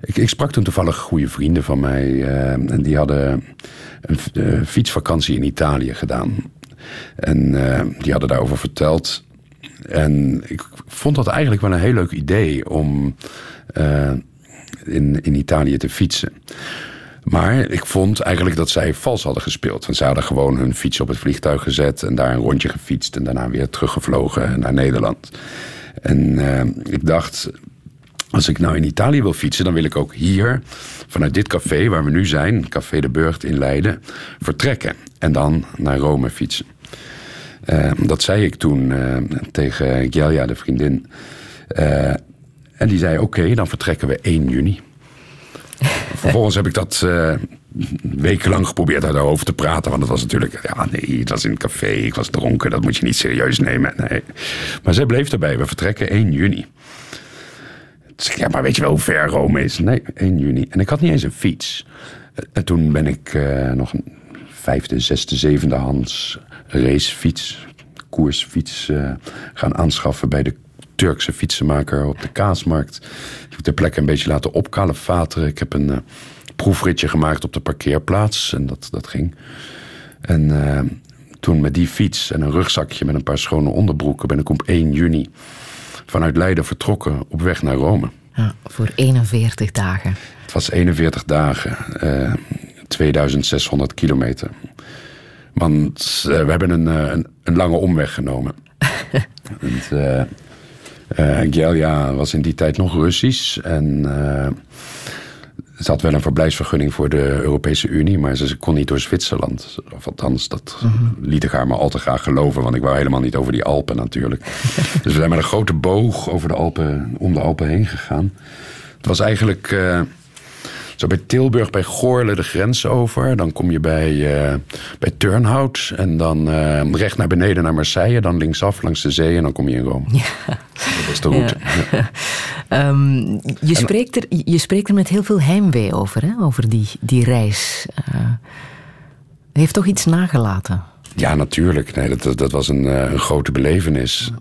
ik, ik sprak toen toevallig goede vrienden van mij. eh, en die hadden een fietsvakantie in Italië gedaan. En die hadden daarover verteld. En ik vond dat eigenlijk wel een heel leuk idee om eh, in, in Italië te fietsen. Maar ik vond eigenlijk dat zij vals hadden gespeeld. Want zij hadden gewoon hun fiets op het vliegtuig gezet en daar een rondje gefietst en daarna weer teruggevlogen naar Nederland. En eh, ik dacht, als ik nou in Italië wil fietsen, dan wil ik ook hier, vanuit dit café waar we nu zijn, Café de Burgt in Leiden, vertrekken. En dan naar Rome fietsen. Eh, dat zei ik toen tegen Gelja, de vriendin. En die zei: Oké, dan vertrekken we 1 juni. Vervolgens heb ik dat eh, wekenlang geprobeerd uit haar hoofd te praten. Want het was natuurlijk, ja, nee, het was in het café, ik was dronken, dat moet je niet serieus nemen. Nee. Maar zij bleef erbij, we vertrekken 1 juni. Toen zei ik, ja, maar weet je wel hoe ver Rome is? Nee, 1 juni. En ik had niet eens een fiets. En toen ben ik eh, nog een vijfde, zesde, zevende hands racefiets, koersfiets eh, gaan aanschaffen bij de Turkse fietsenmaker op de Kaasmarkt. Ik heb ter plekke een beetje laten opkalefateren. Ik heb een eh, proefritje gemaakt op de parkeerplaats en dat, dat ging. En eh, toen met die fiets en een rugzakje met een paar schone onderbroeken ben ik op 1 juni vanuit Leiden vertrokken op weg naar Rome. Ja, voor 41 dagen. Het was 41 dagen, eh 2600 kilometer. Want eh, we hebben een, eh, een, een lange omweg genomen. Gelja was in die tijd nog Russisch. En eh, ze had wel een verblijfsvergunning voor de Europese Unie, maar ze, ze kon niet door Zwitserland. Of althans, dat liet ik haar maar al te graag geloven, want ik wou helemaal niet over die Alpen natuurlijk. dus we zijn met een grote boog over de Alpen, om de Alpen heen gegaan. Het was eigenlijk eh, zo bij Tilburg, bij Goorle de grens over. Dan kom je bij, eh, bij Turnhout en dan eh, recht naar beneden naar Marseille. Dan linksaf langs de zee en dan kom je in Rome. Dat was de route. Ja. Ehm, je, spreekt er, je spreekt er met heel veel heimwee over, hè? over die, die reis. Eh, heeft toch iets nagelaten? Ja, natuurlijk. Nee, dat, dat, was een, een grote belevenis.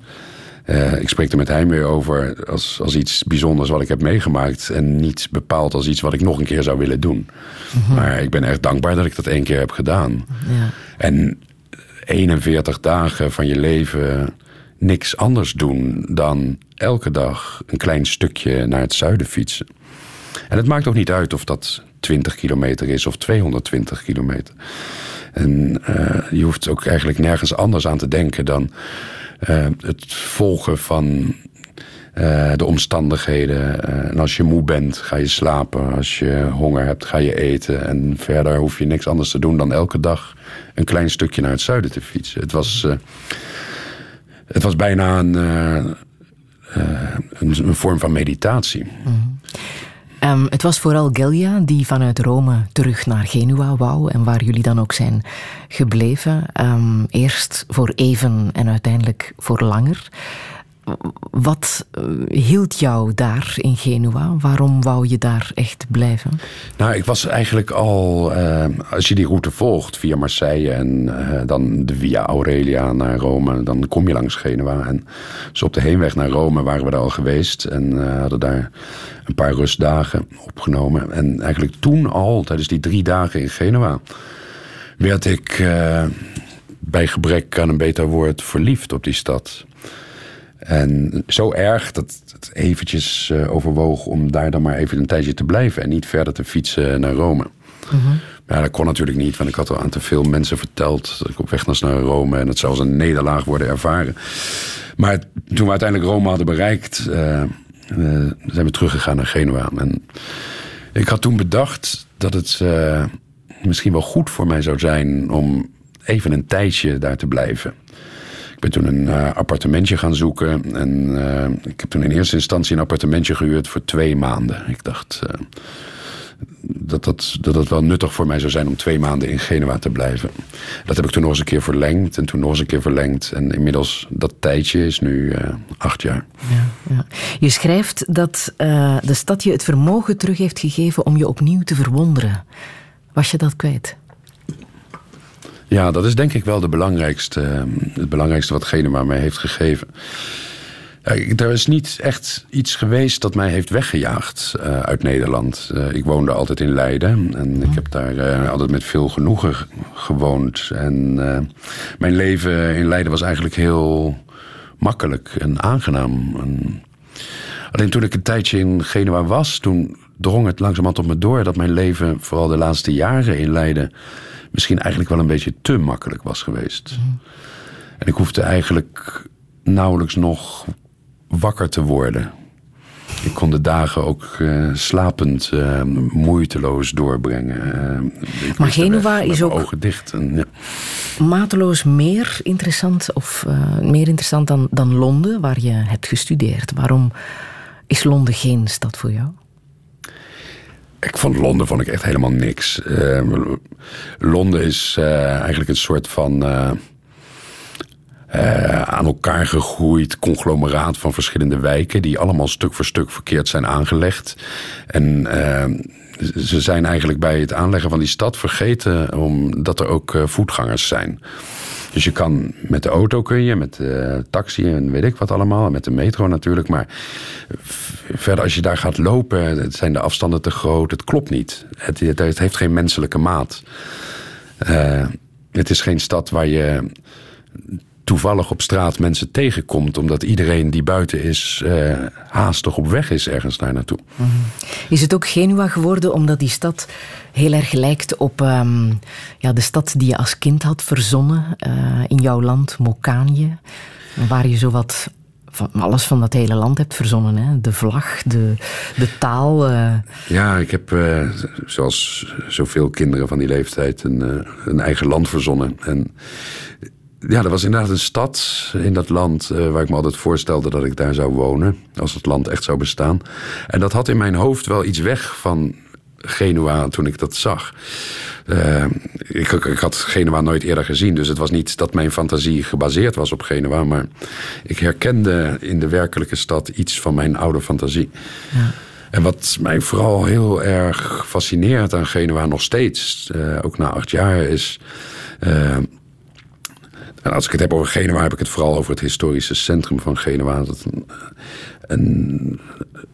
Eh, ik spreek er met heimwee over als, als iets bijzonders wat ik heb meegemaakt. En niet bepaald als iets wat ik nog een keer zou willen doen. Maar ik ben echt dankbaar dat ik dat één keer heb gedaan. Ja. En 41 dagen van je leven niks anders doen dan elke dag een klein stukje naar het zuiden fietsen. En het maakt ook niet uit of dat 20 kilometer is of 220 kilometer. En eh, je hoeft ook eigenlijk nergens anders aan te denken dan het volgen van eh, de omstandigheden. Eh, en als je moe bent, ga je slapen. Als je honger hebt, ga je eten. En verder hoef je niks anders te doen dan elke dag een klein stukje naar het zuiden te fietsen. Het was, eh, het was bijna een, eh, eh, een, een vorm van meditatie. Ehm, het was vooral Gelja die vanuit Rome terug naar Genua wou en waar jullie dan ook zijn gebleven. Ehm, eerst voor even en uiteindelijk voor langer. Wat eh, hield jou daar in Genua? Waarom wou je daar echt blijven? Nou, ik was eigenlijk al, eh, als je die route volgt via Marseille en eh, dan de Via Aurelia naar Rome, dan kom je langs Genua. En dus op de heenweg naar Rome waren we daar al geweest en hadden daar een paar rustdagen opgenomen. En eigenlijk toen al, tijdens die drie dagen in Genua, werd ik bij gebrek aan een beter woord verliefd op die stad. En zo erg dat het eventjes uh, overwoog om daar dan maar even een tijdje te blijven en niet verder te fietsen naar Rome. Mm Ja, dat kon natuurlijk niet, want ik had al aan te veel mensen verteld dat ik op weg was naar Rome en het zou als een nederlaag worden ervaren. Maar toen we uiteindelijk Rome hadden bereikt, uh, uh, zijn we teruggegaan naar Genua. En ik had toen bedacht dat het misschien wel goed voor mij zou zijn om even een tijdje daar te blijven. Ik ben toen een uh, appartementje gaan zoeken. En uh, ik heb toen in eerste instantie een appartementje gehuurd voor twee maanden. Ik dacht uh, dat, dat, dat wel nuttig voor mij zou zijn om twee maanden in Genua te blijven. Dat heb ik toen nog eens een keer verlengd. En toen nog eens een keer verlengd. En inmiddels dat tijdje is nu acht jaar. Ja, ja. Je schrijft dat de stad je het vermogen terug heeft gegeven om je opnieuw te verwonderen. Was je dat kwijt? Ja, dat is denk ik wel de belangrijkste, ehm, het belangrijkste wat Genua mij heeft gegeven. Er is niet echt iets geweest dat mij heeft weggejaagd uh, uit Nederland. Uh, ik woonde altijd in Leiden en ik heb daar uh, altijd met veel genoegen gewoond. En mijn leven in Leiden was eigenlijk heel makkelijk en aangenaam. En alleen toen ik een tijdje in Genua was, toen drong het langzamerhand op me door dat mijn leven, vooral de laatste jaren in Leiden, misschien eigenlijk wel een beetje te makkelijk was geweest. Mhm. En ik hoefde eigenlijk nauwelijks nog wakker te worden. Ik kon de dagen ook uh, slapend, uh, moeiteloos doorbrengen. Uh, maar Genua is ook ogen dicht en, ja. mateloos meer interessant, of meer interessant dan, dan Londen, waar je hebt gestudeerd. Waarom is Londen geen stad voor jou? Ik vond Londen vond ik echt helemaal niks. Uh, Londen is uh, eigenlijk een soort van uh, aan elkaar gegroeid conglomeraat van verschillende wijken die allemaal stuk voor stuk verkeerd zijn aangelegd. En ze zijn eigenlijk bij het aanleggen van die stad vergeten omdat er ook voetgangers zijn. Dus je kan met de auto kun je, met de taxi en weet ik wat allemaal. En met de metro natuurlijk. Maar verder als je daar gaat lopen, zijn de afstanden te groot. Het klopt niet. Het, het heeft geen menselijke maat. Uh, het is geen stad waar je toevallig op straat mensen tegenkomt, omdat iedereen die buiten is uh, haastig op weg is ergens daar naartoe. Mhm. Is het ook Genua geworden omdat die stad heel erg lijkt op um, ja, de stad die je als kind had verzonnen uh, in jouw land, Mokanje, waar je zo wat van alles van dat hele land hebt verzonnen. Hè? De vlag, de, de taal. Uh... Ja, ik heb, uh, zoals zoveel kinderen van die leeftijd, een, uh, een eigen land verzonnen. En ja, er was inderdaad een stad in dat land uh, waar ik me altijd voorstelde dat ik daar zou wonen. Als het land echt zou bestaan. En dat had in mijn hoofd wel iets weg van Genua toen ik dat zag. Uh, ik, ik, had Genua nooit eerder gezien, dus het was niet dat mijn fantasie gebaseerd was op Genua, maar ik herkende in de werkelijke stad iets van mijn oude fantasie. Ja. En wat mij vooral heel erg fascineert aan Genua nog steeds, uh, ook na acht jaar, is uh, en als ik het heb over Genua, heb ik het vooral over het historische centrum van Genua. Dat een, een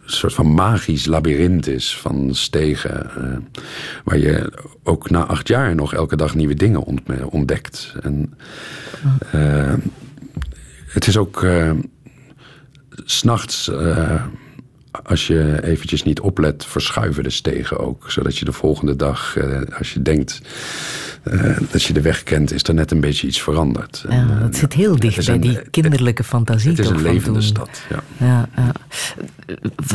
soort van magisch labyrint is van stegen. Uh, waar je ook na acht jaar nog elke dag nieuwe dingen ontdekt. En uh, het is ook uh, s'nachts als je eventjes niet oplet, verschuiven de stegen ook. Zodat je de volgende dag, uh, als je denkt uh, dat je de weg kent, is er net een beetje iets veranderd. Ja, en, dat uh, zit heel dicht bij een, die kinderlijke fantasie. Het is een levende stad, ja. Ja, ja.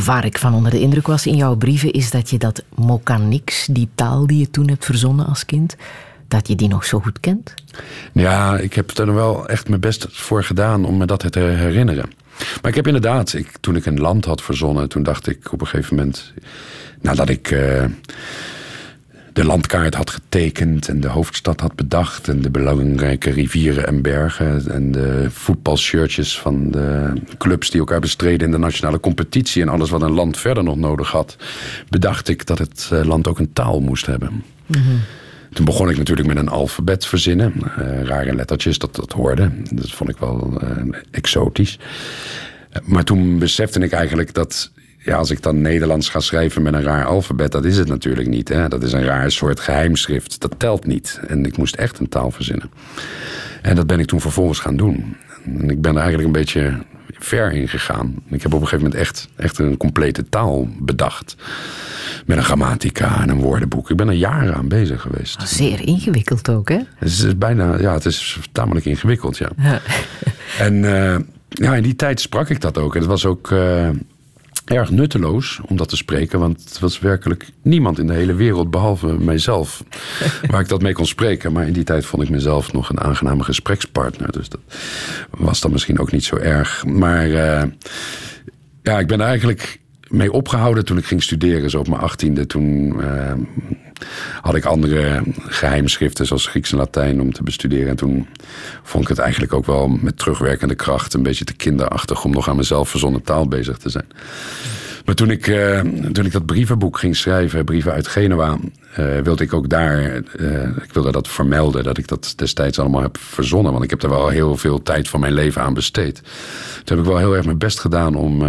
Waar ik van onder de indruk was in jouw brieven, is dat je dat Mokanix, die taal die je toen hebt verzonnen als kind, dat je die nog zo goed kent? Ja, ik heb er wel echt mijn best voor gedaan om me dat te herinneren. Maar ik heb inderdaad, ik, toen ik een land had verzonnen, toen dacht ik op een gegeven moment, nadat ik uh, de landkaart had getekend en de hoofdstad had bedacht en de belangrijke rivieren en bergen en de voetbalshirtjes van de clubs die elkaar bestreden in de nationale competitie en alles wat een land verder nog nodig had, bedacht ik dat het eh, land ook een taal moest hebben. Mm. Toen begon ik natuurlijk met een alfabet verzinnen. Uh, rare lettertjes, dat, dat hoorde. Dat vond ik wel uh, exotisch. Maar toen besefte ik eigenlijk dat ja, als ik dan Nederlands ga schrijven met een raar alfabet, dat is het natuurlijk niet. Hè? Dat is een raar soort geheimschrift. Dat telt niet. En ik moest echt een taal verzinnen. En dat ben ik toen vervolgens gaan doen. En ik ben eigenlijk een beetje ver in gegaan. Ik heb op een gegeven moment echt, echt een complete taal bedacht. Met een grammatica en een woordenboek. Ik ben er jaren aan bezig geweest. Zeer ingewikkeld ook, hè? Het is bijna, ja, het is tamelijk ingewikkeld, ja. Ja. En eh, ja, in die tijd sprak ik dat ook. En het was ook eh, erg nutteloos om dat te spreken. Want het was werkelijk niemand in de hele wereld, behalve mijzelf, waar ik dat mee kon spreken. Maar in die tijd vond ik mezelf nog een aangename gesprekspartner. Dus dat was dan misschien ook niet zo erg. Maar eh, ja, ik ben er eigenlijk mee opgehouden toen ik ging studeren, zo op mijn achttiende. Toen eh, had ik andere geheimschriften, zoals Grieks en Latijn, om te bestuderen. En toen vond ik het eigenlijk ook wel met terugwerkende kracht een beetje te kinderachtig om nog aan mezelf verzonnen taal bezig te zijn. Maar toen ik, eh, toen ik dat brievenboek ging schrijven, Brieven uit Genua, eh, wilde ik ook daar, eh, ik wilde dat vermelden, dat ik dat destijds allemaal heb verzonnen. Want ik heb er wel heel veel tijd van mijn leven aan besteed. Toen heb ik wel heel erg mijn best gedaan om.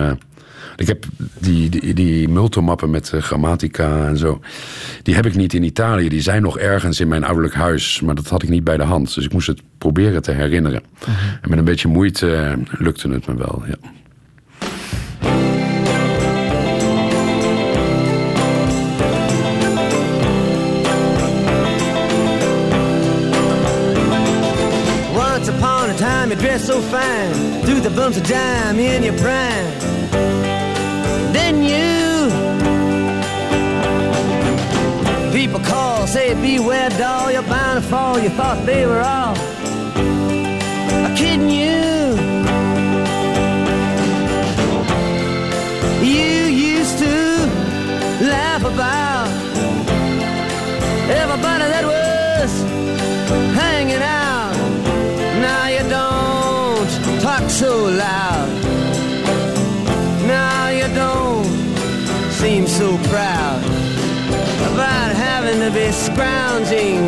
Ik heb die, die, die multimappen met eh, grammatica en zo. Die heb ik niet in Italië. Die zijn nog ergens in mijn ouderlijk huis. Maar dat had ik niet bij de hand. Dus ik moest het proberen te herinneren. En met een beetje moeite eh, lukte het me wel. Ja. Once upon a time, you dressed so fine, threw the bumps of dime in your prime. You, people call, say beware, doll, you're bound to fall. You thought they were all kidding. You so proud about having to be scrounging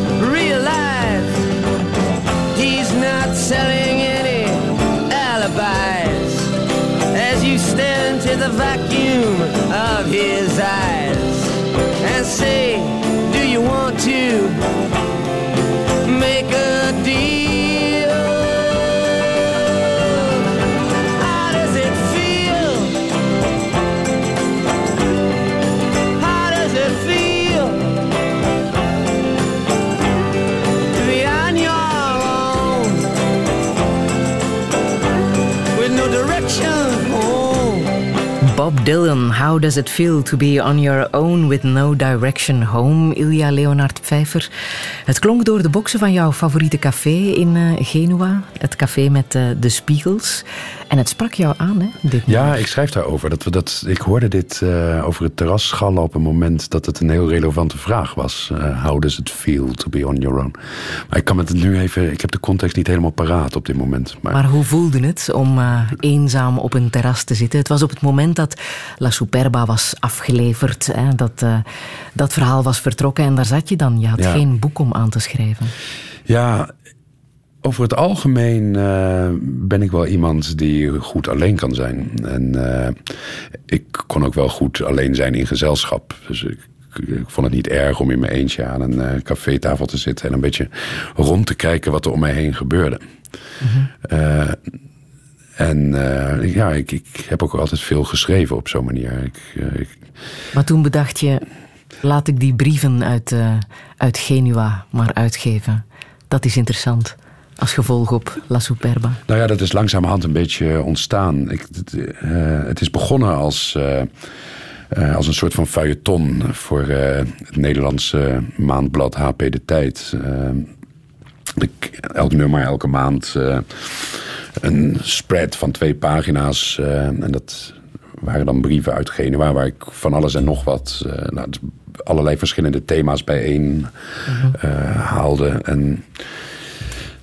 the vacuum of his eyes and say, Do you want to Dylan, How Does It Feel to Be On Your Own With No Direction Home? Ilja Leonard Pfeiffer. Het klonk door de boksen van jouw favoriete café in eh, Genua. Het café met eh, de spiegels. En het sprak jou aan, hè? Dit Ja, ik schrijf daarover. Dat we dat, ik hoorde dit eh, over het terras schallen op een moment dat het een heel relevante vraag was. Eh, how does it feel to be on your own? Maar ik kan het nu even. Ik heb de context niet helemaal paraat op dit moment. Maar, Maar hoe voelde het om eh, eenzaam op een terras te zitten? Het was op het moment dat La Superba was afgeleverd. Hè, dat, dat verhaal was vertrokken en daar zat je dan. Je had Ja. geen boek om aan te schrijven. ja, over het algemeen eh, ben ik wel iemand die goed alleen kan zijn. En eh, ik kon ook wel goed alleen zijn in gezelschap. Dus ik, ik vond het niet erg om in mijn eentje aan een eh cafétafel te zitten en een beetje rond te kijken wat er om mij heen gebeurde. Eh, en ja, ik, ik heb ook altijd veel geschreven op zo'n manier. Ik, ik- Maar toen bedacht je, Laat ik die brieven uit, uh, uit Genua maar uitgeven. Dat is interessant. Als gevolg op La Superba. Nou ja, dat is langzamerhand een beetje ontstaan. Ik, het, uh, het is begonnen als, uh, als een soort van feuilleton voor het Nederlandse maandblad HP De Tijd. Ik, elk nummer, elke maand een spread van twee pagina's. en dat waren dan brieven uit Genua waar ik van alles en nog wat, nou, allerlei verschillende thema's bijeen uh, haalde. En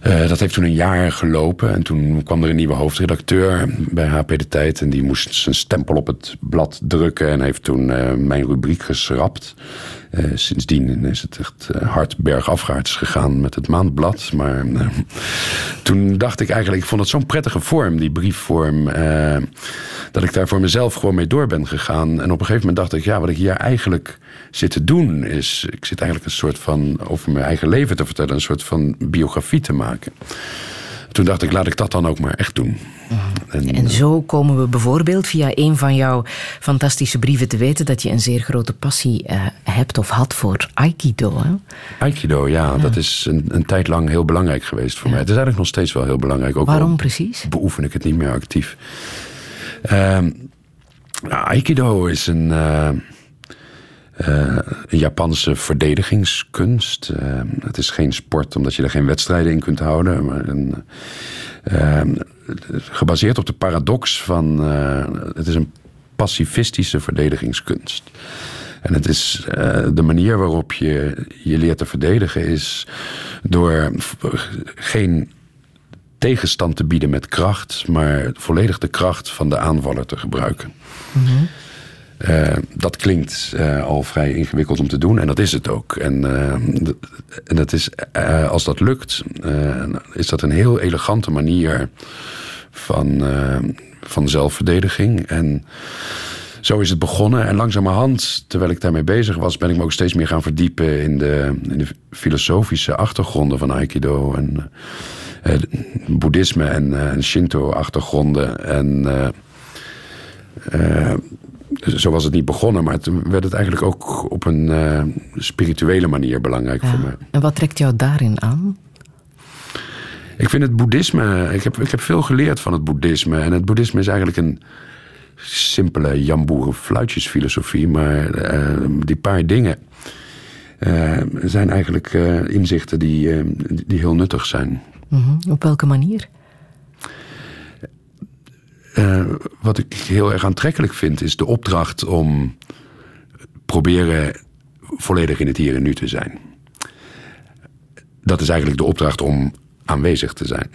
uh, dat heeft toen een jaar gelopen. En toen kwam er een nieuwe hoofdredacteur bij HP De Tijd. En die moest zijn stempel op het blad drukken. En heeft toen uh, mijn rubriek geschrapt. Uh, sindsdien is het echt hard bergafwaarts gegaan met het maandblad. Maar toen dacht ik eigenlijk, ik vond het zo'n prettige vorm, die briefvorm. dat ik daar voor mezelf gewoon mee door ben gegaan. En op een gegeven moment dacht ik, ja, wat ik hier eigenlijk zit te doen is... Ik zit eigenlijk een soort van over mijn eigen leven te vertellen. Een soort van biografie te maken. Toen dacht ik, laat ik dat dan ook maar echt doen. En, en, zo komen we bijvoorbeeld via een van jouw fantastische brieven te weten dat je een zeer grote passie uh, hebt of had voor Aikido. Hè? Aikido, ja, ja. dat is een, een, tijd lang heel belangrijk geweest voor ja. mij. Het is eigenlijk nog steeds wel heel belangrijk. Ook Waarom precies? Beoefen ik het niet meer actief. Uh, Aikido is een. Uh, uh, een Japanse verdedigingskunst. Uh, het is geen sport omdat je er geen wedstrijden in kunt houden. Maar een, uh, gebaseerd op de paradox van. het is een pacifistische verdedigingskunst. En het is de manier waarop je je leert te verdedigen is door geen tegenstand te bieden met kracht, maar volledig de kracht van de aanvaller te gebruiken. Mm uh, dat klinkt uh, al vrij ingewikkeld om te doen en dat is het ook. En, uh, en dat is, als dat lukt, is dat een heel elegante manier van, van zelfverdediging. En zo is het begonnen. En langzamerhand, terwijl ik daarmee bezig was, ben ik me ook steeds meer gaan verdiepen in de, in de filosofische achtergronden van Aikido en boeddhisme en, en Shinto-achtergronden. En zo was het niet begonnen, maar toen werd het eigenlijk ook op een uh, spirituele manier belangrijk ja. voor me. En wat trekt jou daarin aan? Ik vind het boeddhisme, ik heb, ik heb veel geleerd van het boeddhisme. En het boeddhisme is eigenlijk een simpele jamboeren fluitjesfilosofie, maar uh, die paar dingen uh, zijn eigenlijk inzichten die, die heel nuttig zijn. Mm -hmm. Op welke manier? Uh, wat ik heel erg aantrekkelijk vind, is de opdracht om proberen volledig in het hier en nu te zijn. Dat is eigenlijk de opdracht om aanwezig te zijn.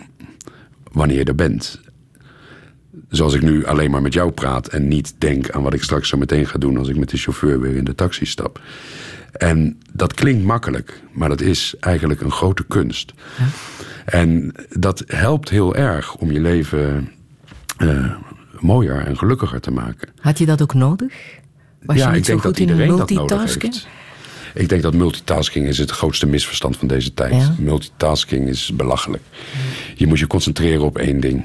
Wanneer je er bent. Zoals ik nu alleen maar met jou praat en niet denk aan wat ik straks zo meteen ga doen als ik met de chauffeur weer in de taxi stap. En dat klinkt makkelijk, maar dat is eigenlijk een grote kunst. Ja. En dat helpt heel erg om je leven uh, mooier en gelukkiger te maken. Had je dat ook nodig? Was ja, je niet ik denk zo goed dat iedereen in dat nodig multitasken? heeft. Ik denk dat multitasking is het grootste misverstand van deze tijd. Ja. Multitasking is belachelijk. Je moet je concentreren op één ding.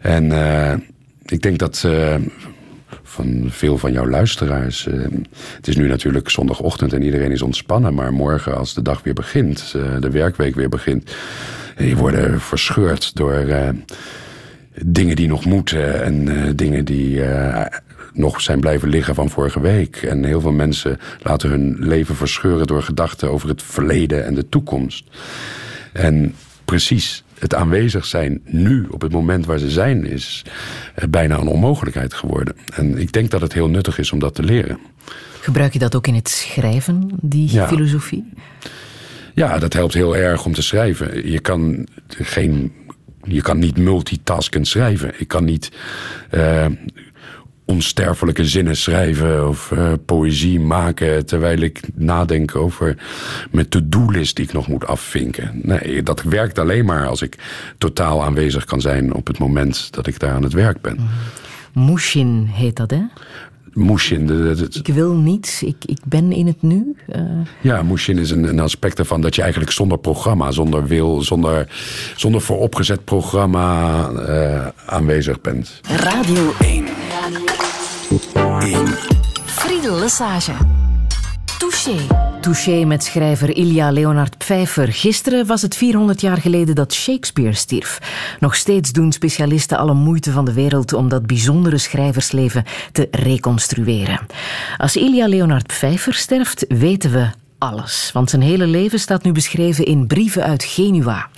En uh, ik denk dat uh, van veel van jouw luisteraars. Uh, het is nu natuurlijk zondagochtend en iedereen is ontspannen. Maar morgen, als de dag weer begint, de werkweek weer begint. Die worden verscheurd door dingen die nog moeten en uh, dingen die uh, nog zijn blijven liggen van vorige week. En heel veel mensen laten hun leven verscheuren door gedachten over het verleden en de toekomst. En precies het aanwezig zijn nu, op het moment waar ze zijn, is uh, bijna een onmogelijkheid geworden. En ik denk dat het heel nuttig is om dat te leren. Gebruik je dat ook in het schrijven, die Ja. filosofie? Ja, dat helpt heel erg om te schrijven. Je kan geen. Je kan niet multitaskend schrijven. Ik kan niet uh, onsterfelijke zinnen schrijven of uh, poëzie maken terwijl ik nadenk over mijn to-do-list die ik nog moet afvinken. Nee, dat werkt alleen maar als ik totaal aanwezig kan zijn op het moment dat ik daar aan het werk ben. Mushin heet dat, hè? Mushin, de, de, de- Ik wil niets, ik, ik ben in het nu. Eh, ja, Mushin is een, een aspect ervan dat je eigenlijk zonder programma, zonder wil, zonder, zonder vooropgezet programma uh, aanwezig bent. Radio 1. 1. Friedel Lesage. Touché. Touché met schrijver Ilja Leonard Pfeiffer. Gisteren was het 400 jaar geleden dat Shakespeare stierf. Nog steeds doen specialisten alle moeite van de wereld om dat bijzondere schrijversleven te reconstrueren. Als Ilja Leonard Pfeiffer sterft, weten we alles. Want zijn hele leven staat nu beschreven in brieven uit Genua.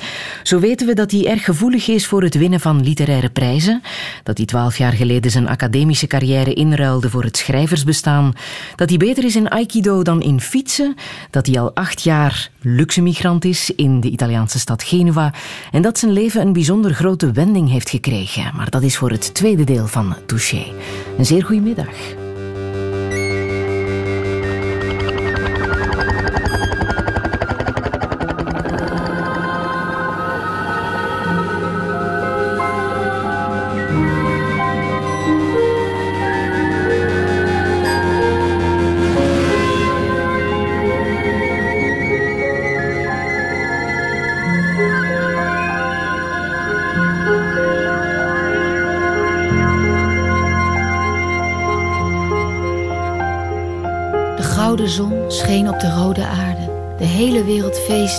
Zo weten we dat hij erg gevoelig is voor het winnen van literaire prijzen. Dat hij twaalf jaar geleden zijn academische carrière inruilde voor het schrijversbestaan. Dat hij beter is in aikido dan in fietsen. Dat hij al acht jaar luxe migrant is in de Italiaanse stad Genua. En dat zijn leven een bijzonder grote wending heeft gekregen. Maar dat is voor het tweede deel van Touché. Een zeer goede middag.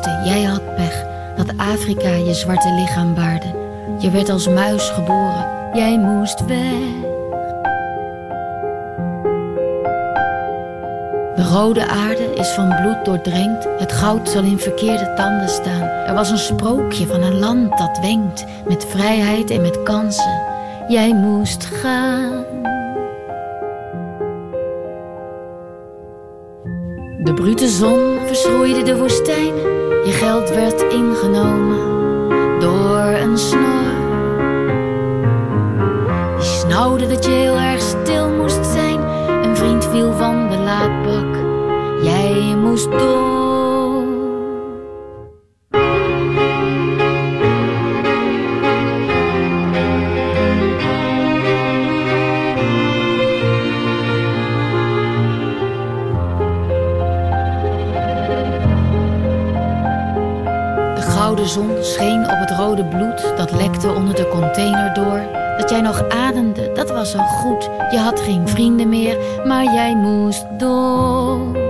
Jij had pech. Dat Afrika je zwarte lichaam baarde. Je werd als muis geboren, jij moest weg. De rode aarde is van bloed doordrenkt. Het goud zal in verkeerde tanden staan. Er was een sprookje van een land dat wenkt. Met vrijheid en met kansen. Jij moest gaan. De brute zon verschroeide de woestijn. Je geld werd ingenomen door een snor. Die snauwde dat je heel erg stil moest zijn. Een vriend viel van de laadbak. Jij moest door. Bloed dat lekte onder de container door. Dat jij nog ademde, dat was al goed. Je had geen vrienden meer, maar jij moest door.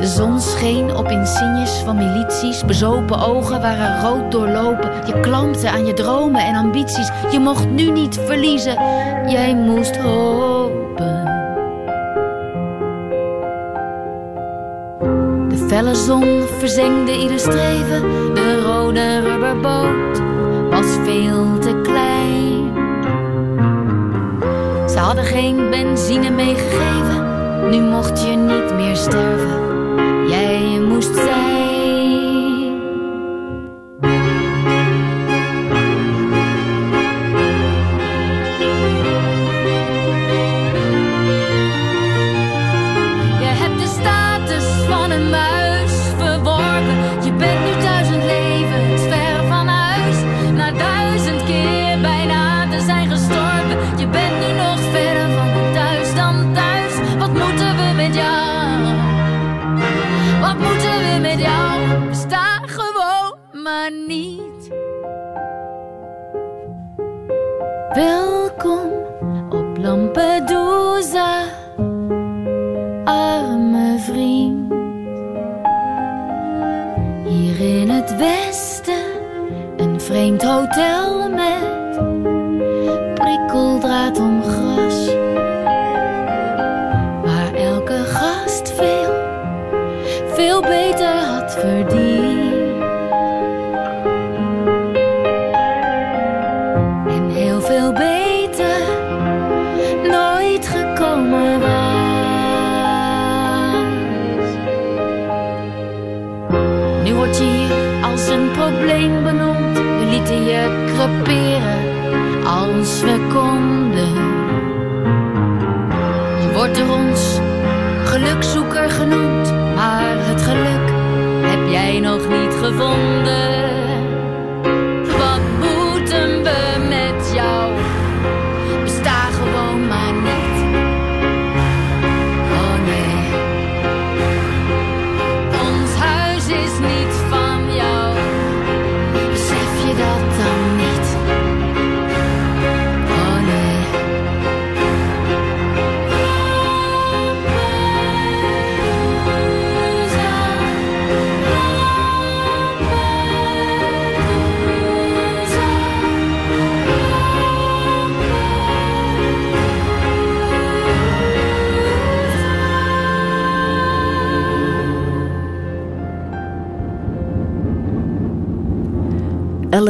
De zon scheen op insignes van milities. Bezopen ogen waren rood doorlopen. Je klampte aan je dromen en ambities. Je mocht nu niet verliezen. Jij moest hopen. Felle zon verzengde ieder streven. De rode rubberboot was veel te klein. Ze hadden geen benzine meegegeven. Nu mocht je niet meer sterven. Jij moest zijn.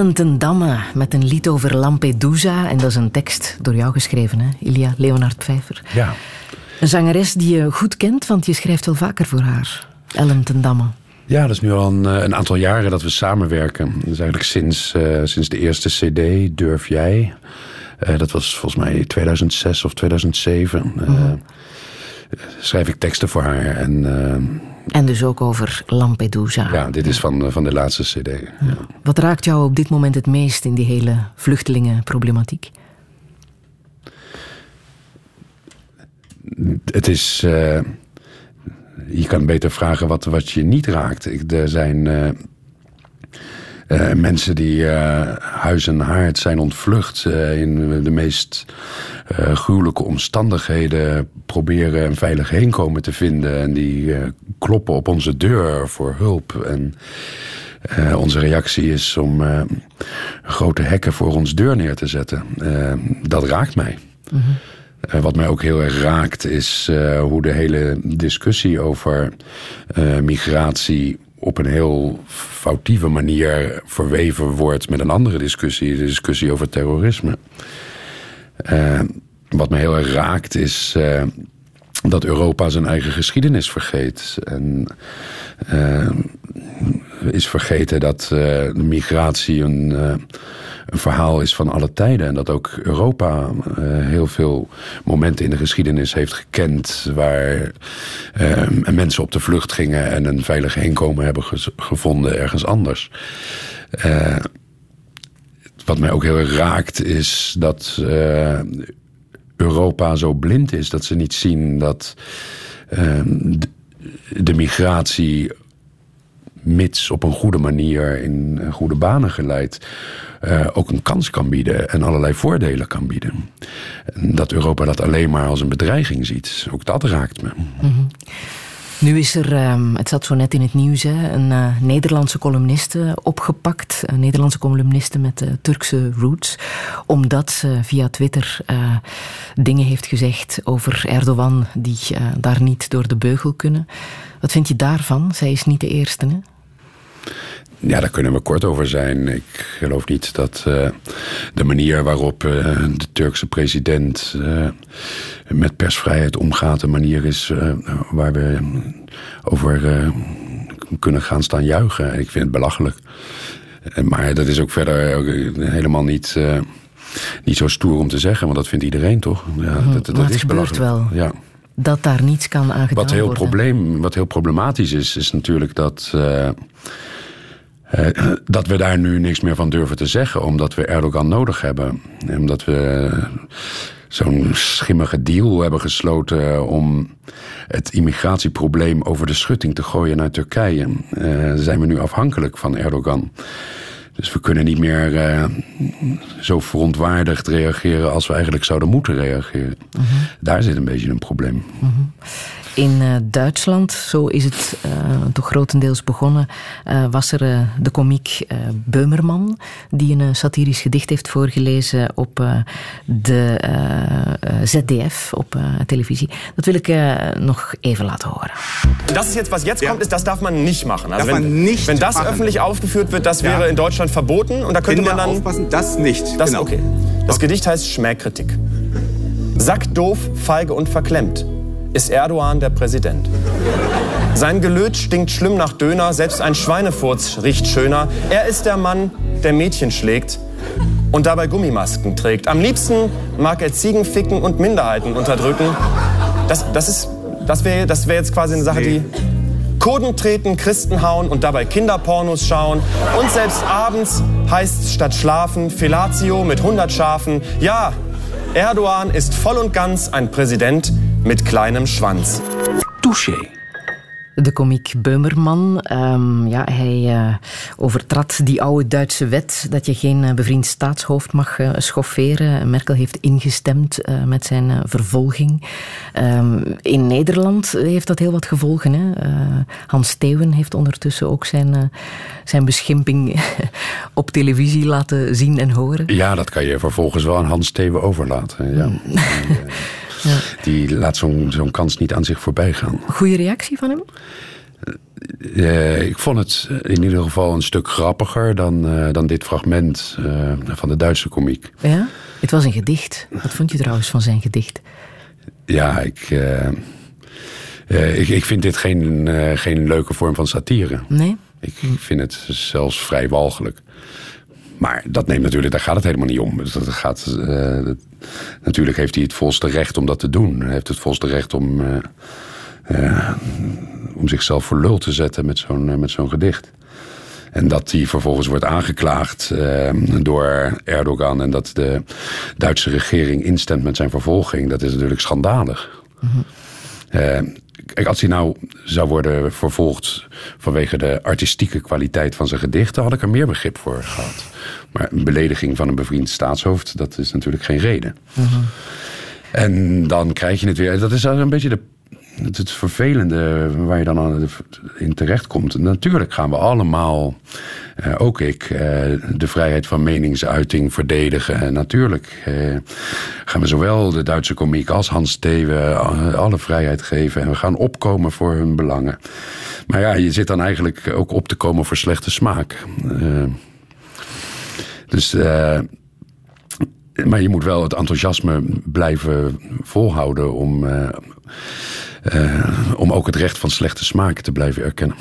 Ellen ten Damme met een lied over Lampedusa. En dat is een tekst door jou geschreven, hè, Ilia Leonard Pfeiffer. Ja. Een zangeres die je goed kent, want je schrijft wel vaker voor haar. Ellen ten Damme. Ja, dat is nu al een, eh, een aantal jaren dat we samenwerken. Dat is eigenlijk sinds, eh, sinds de eerste CD, Durf Jij. Eh, dat was volgens mij 2006 of 2007. Eh, Schrijf ik teksten voor haar. En En dus ook over Lampedusa. ja, dit is van, eh, van de laatste CD. Ja. Wat raakt jou op dit moment het meest in die hele vluchtelingenproblematiek? Het is. eh, je kan beter vragen wat, wat je niet raakt. Ik, er zijn eh, eh, mensen die eh, huis en haard zijn ontvlucht. eh, in de meest gruwelijke omstandigheden proberen een veilig heenkomen te vinden. En die kloppen op onze deur voor hulp. En onze reactie is om grote hekken voor ons deur neer te zetten. Dat raakt mij. Eh, wat mij ook heel erg raakt is hoe de hele discussie over migratie op een heel foutieve manier verweven wordt met een andere discussie, de discussie over terrorisme. Eh, wat mij heel erg raakt is eh, dat Europa zijn eigen geschiedenis vergeet. En eh, is vergeten dat de migratie een, een verhaal is van alle tijden. En dat ook Europa eh, heel veel momenten in de geschiedenis heeft gekend waar eh, mensen op de vlucht gingen en een veilig heenkomen hebben gevonden ergens anders. Eh, wat mij ook heel raakt is dat Europa zo blind is dat ze niet zien dat de migratie mits op een goede manier in eh, goede banen geleid, eh, ook een kans kan bieden en allerlei voordelen kan bieden. En dat Europa dat alleen maar als een bedreiging ziet, ook dat raakt me. Nu is er, ehm, het zat zo net in het nieuws, een eh, Nederlandse columniste opgepakt. Een Nederlandse columniste met Turkse roots. Omdat ze via Twitter dingen heeft gezegd over Erdogan die daar niet door de beugel kunnen. Wat vind je daarvan? Zij is niet de eerste, hè? Ja, daar kunnen we kort over zijn. Ik geloof niet dat eh, de manier waarop eh, de Turkse president eh, met persvrijheid omgaat, een manier is waar we over kunnen gaan staan juichen. Ik vind het belachelijk. Maar dat is ook verder helemaal niet, niet zo stoer om te zeggen, want dat vindt iedereen toch? Ja, dat, dat is gebeurt belachelijk. wel. Ja. Dat daar niets kan aan gedaan Wat heel, worden. probleem, wat heel problematisch is, is natuurlijk dat, eh, eh, dat we daar nu niks meer van durven te zeggen, omdat we Erdogan nodig hebben. En Omdat we zo'n schimmige deal hebben gesloten om het immigratieprobleem over de schutting te gooien naar Turkije. Eh, zijn we nu afhankelijk van Erdogan. Dus we kunnen niet meer eh, zo verontwaardigd reageren als we eigenlijk zouden moeten reageren. Daar zit een beetje een probleem. In eh, Duitsland, zo is het eh, toch grotendeels begonnen, eh, was er de komiek eh, Beumerman, die een satirisch gedicht heeft voorgelezen op eh, de ZDF, op eh, televisie. Dat wil ik eh, nog even laten horen. Das ist jetzt, was jetzt kommt, ist, das darf man nicht machen. Also Darf wenn, man nicht wenn das machen. öffentlich aufgeführt wird, das Ja. wäre in Deutschland verboten und da könnte Kinder man dann. aufpassen, das nicht. Das, genau. okay. Das Gedicht heißt Schmähkritik. Sackdoof, feige und verklemmt ist Erdogan der Präsident. Sein Gelöt stinkt schlimm nach Döner, selbst ein Schweinefurz riecht schöner. Er ist der Mann, der Mädchen schlägt und dabei Gummimasken trägt. Am liebsten mag er Ziegen ficken und Minderheiten unterdrücken. Das, das, ist- das wäre das wär jetzt quasi eine Sache, die Kurden treten, Christen hauen und dabei Kinderpornos schauen. Und selbst abends heißt's statt schlafen Fellatio mit 100 Schafen. Ja, Erdogan ist voll und ganz ein Präsident mit kleinem Schwanz. Touché. De komiek Beumerman, ehm, ja, hij eh, overtrad die oude Duitse wet dat je geen eh, bevriend staatshoofd mag eh, schofferen. Merkel heeft ingestemd eh, met zijn vervolging. Ehm, in Nederland heeft dat heel wat gevolgen. Hè? Eh, Hans Steeuwen heeft ondertussen ook zijn, zijn beschimping op televisie laten zien en horen. Ja, dat kan je vervolgens wel aan Hans Steven overlaten. Ja. Die, eh, Die laat zo'n zo'n kans niet aan zich voorbij gaan. Goeie reactie van hem? Eh, ik vond het in ieder geval een stuk grappiger dan, eh, dan dit fragment eh, van de Duitse komiek. Ja? Het was een gedicht. Wat vond je trouwens van zijn gedicht? Ja, ik, eh, eh, ik, ik vind dit geen, eh, geen leuke vorm van satire. Nee? Ik vind het zelfs vrij walgelijk. Maar dat neemt natuurlijk, daar gaat het helemaal niet om. Dus Dat gaat, eh, natuurlijk heeft hij het volste recht om dat te doen. Hij heeft het volste recht om, eh, eh, om zichzelf voor lul te zetten met zo'n met zo'n gedicht. En dat hij vervolgens wordt aangeklaagd door Erdogan en dat de Duitse regering instemt met zijn vervolging, dat is natuurlijk schandalig. Eh, kijk, als hij nou zou worden vervolgd vanwege de artistieke kwaliteit van zijn gedichten, had ik er meer begrip voor gehad. Maar een belediging van een bevriend staatshoofd, dat is natuurlijk geen reden. En dan krijg je het weer. Dat is een beetje de, het, het vervelende waar je dan aan in terecht komt. Natuurlijk gaan we allemaal, eh, ook ik, eh, de vrijheid van meningsuiting verdedigen. En natuurlijk eh, gaan we zowel de Duitse komiek als Hans eh, alle vrijheid geven. En we gaan opkomen voor hun belangen. Maar ja, je zit dan eigenlijk ook op te komen voor slechte smaak. Dus. maar je moet wel het enthousiasme blijven volhouden om, om ook het recht van slechte smaak te blijven erkennen.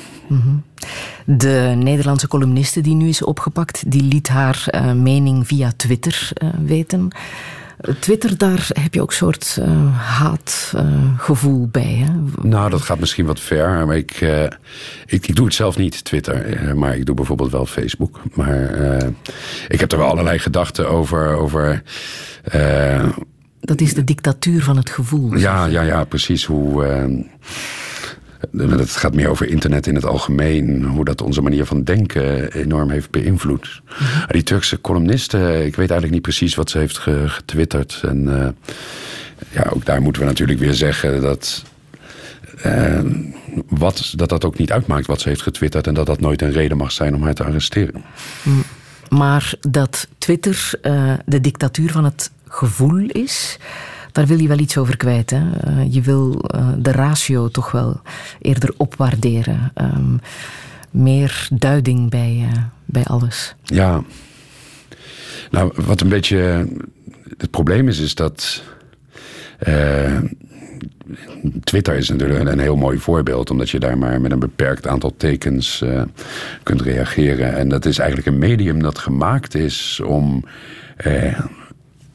De Nederlandse columniste die nu is opgepakt, die liet haar eh, mening via Twitter eh, weten. Eh, Twitter, daar heb je ook een soort eh, haatgevoel bij. Hè? Nou, dat gaat misschien wat ver. Maar ik, eh, ik, ik doe het zelf niet, Twitter. eh, maar ik doe bijvoorbeeld wel Facebook. Maar eh, ik heb er wel allerlei gedachten over. over eh, Dat is de dictatuur van het gevoel. Ja, ja, ja, precies. Hoe, eh, het gaat meer over internet in het algemeen. Hoe dat onze manier van denken enorm heeft beïnvloed. Die Turkse columniste, ik weet eigenlijk niet precies wat ze heeft ge- getwitterd. En eh, ja, ook daar moeten we natuurlijk weer zeggen dat. eh, wat, dat dat ook niet uitmaakt wat ze heeft getwitterd. En dat dat nooit een reden mag zijn om haar te arresteren. Maar dat Twitter de dictatuur van het gevoel is, daar wil je wel iets over kwijt. Hè? Eh, je wil eh, de ratio toch wel eerder opwaarderen. Ehm, meer duiding bij, eh, bij alles. Ja. Nou, wat een beetje het probleem is, is dat. Twitter is natuurlijk een heel mooi voorbeeld, omdat je daar maar met een beperkt aantal tekens kunt reageren. En dat is eigenlijk een medium dat gemaakt is om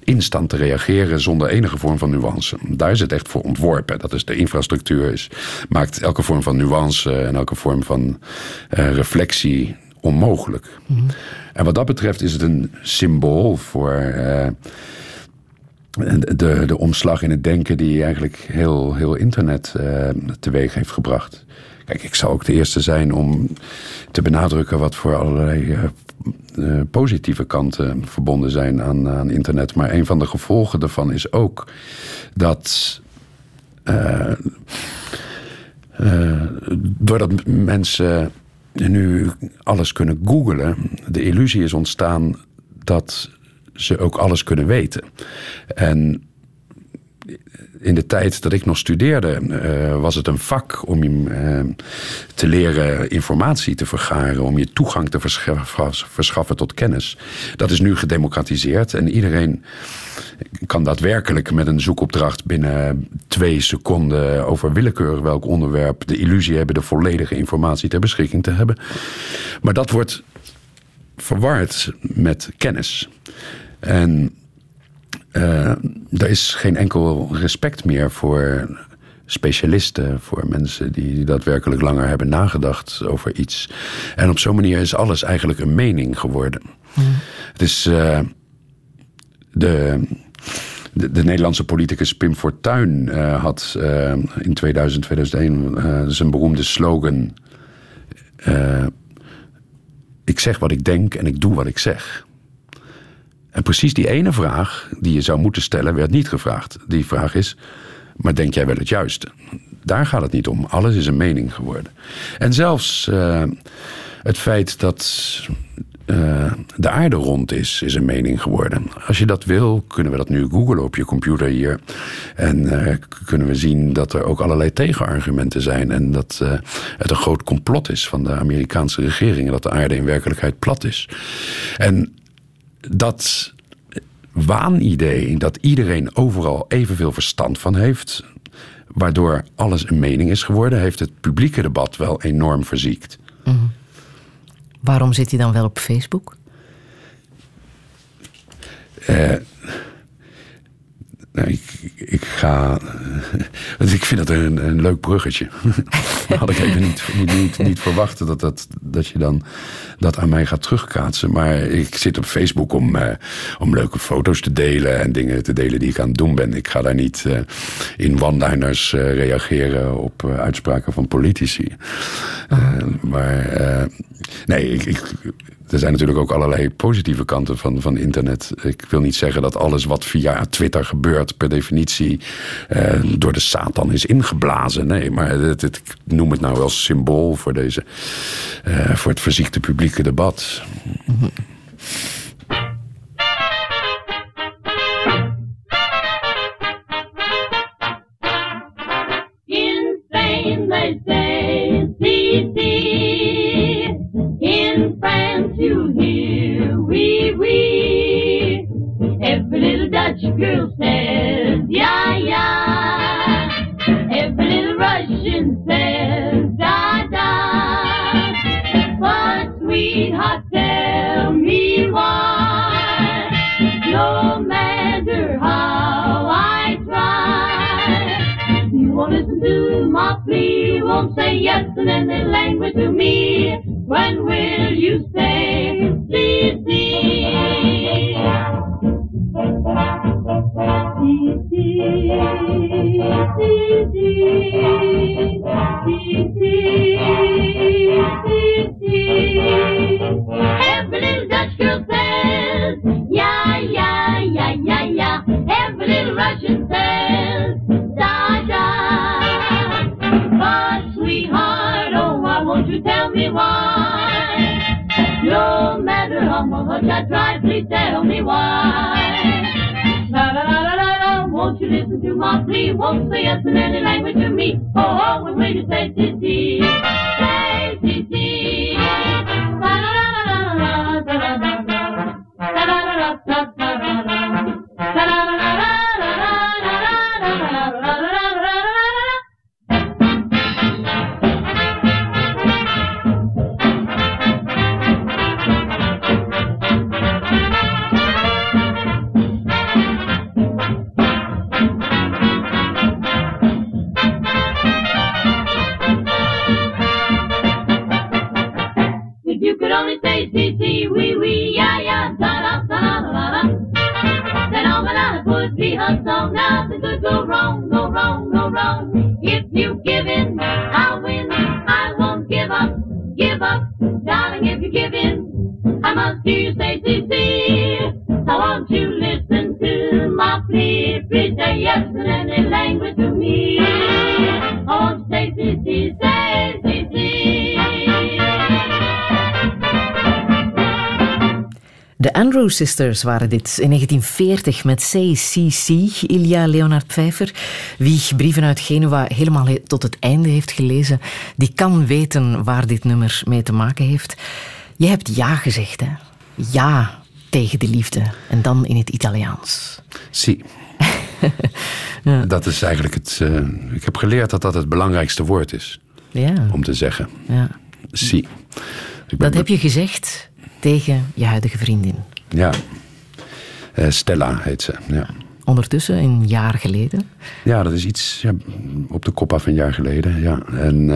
instant te reageren zonder enige vorm van nuance. Daar is het echt voor ontworpen. Dat is de infrastructuur, is, maakt elke vorm van nuance en elke vorm van eh, reflectie onmogelijk. En wat dat betreft is het een symbool voor eh, de, de omslag in het denken die eigenlijk heel, heel internet eh, teweeg heeft gebracht. Kijk, ik zou ook de eerste zijn om te benadrukken wat voor allerlei eh, eh, positieve kanten verbonden zijn aan, aan internet. Maar een van de gevolgen daarvan is ook dat. eh, doordat mensen nu alles kunnen googlen, de illusie is ontstaan dat ze ook alles kunnen weten. En in de tijd dat ik nog studeerde, eh, was het een vak om je eh, te leren informatie te vergaren, om je toegang te verschaffen, tot kennis. Dat is nu gedemocratiseerd en iedereen kan daadwerkelijk met een zoekopdracht binnen twee seconden over willekeurig welk onderwerp de illusie hebben de volledige informatie ter beschikking te hebben. Maar dat wordt verward met kennis. En er is geen enkel respect meer voor specialisten, voor mensen die daadwerkelijk langer hebben nagedacht over iets. En op zo'n manier is alles eigenlijk een mening geworden. Het is eh, de, de, de Nederlandse politicus Pim Fortuyn eh, had eh, in 2000, 2001 eh, zijn beroemde slogan. eh, ik zeg wat ik denk en ik doe wat ik zeg. En precies die ene vraag die je zou moeten stellen, werd niet gevraagd. Die vraag is: maar denk jij wel het juiste? Daar gaat het niet om. Alles is een mening geworden. En zelfs eh, het feit dat eh, de aarde rond is, is een mening geworden. Als je dat wil, kunnen we dat nu googlen op je computer hier. En eh, kunnen we zien dat er ook allerlei tegenargumenten zijn. En dat het een groot complot is van de Amerikaanse regering. Dat de aarde in werkelijkheid plat is. En dat waanidee dat iedereen overal evenveel verstand van heeft, waardoor alles een mening is geworden, heeft het publieke debat wel enorm verziekt. Waarom zit hij dan wel op Facebook? Eh, nou, ik, ga. ik vind dat een, een leuk bruggetje. Had ik even niet, niet, verwachten dat, dat, dat je dan dat aan mij gaat terugkaatsen. Maar ik zit op Facebook om, eh, om leuke foto's te delen en dingen te delen die ik aan het doen ben. Ik ga daar niet eh, in one-liners eh, reageren op uitspraken van politici. Maar nee, ik, ik, er zijn natuurlijk ook allerlei positieve kanten van, van internet. Ik wil niet zeggen dat alles wat via Twitter gebeurt per definitie eh, door de Satan is ingeblazen. Nee, maar het, het- ik noem het nou als symbool voor, deze, eh, voor het verziekte publieke debat. In you hear, wee, wee. Every little Dutch girl says, yeah, yeah. Every little Russian says, da, da. But sweetheart, won't say yes in any language to me. When will you say, see, see. Every little Dutch girl says. Every little Russian says, why? No matter how much I try, please tell me why. La la la la la won't you listen to my plea? Won't say yes in any language to me. Oh, oh, when will you say titty? Sisters waren dit in 1940 met CCC, Ilja Leonard Pfeiffer. Wie brieven uit Genua helemaal he- tot het einde heeft gelezen, die kan weten waar dit nummer mee te maken heeft. Je hebt ja gezegd, hè? Ja tegen de liefde. En dan in het Italiaans. Zie. Dat is eigenlijk het. eh, ik heb geleerd dat dat het belangrijkste woord is Ja, om te zeggen. ja. Ben Dat heb je gezegd tegen je huidige vriendin. Ja. Eh, Stella heet ze. Ja. Ondertussen, een jaar geleden. Ja, dat is iets ja, op de kop af een jaar geleden. Ja. En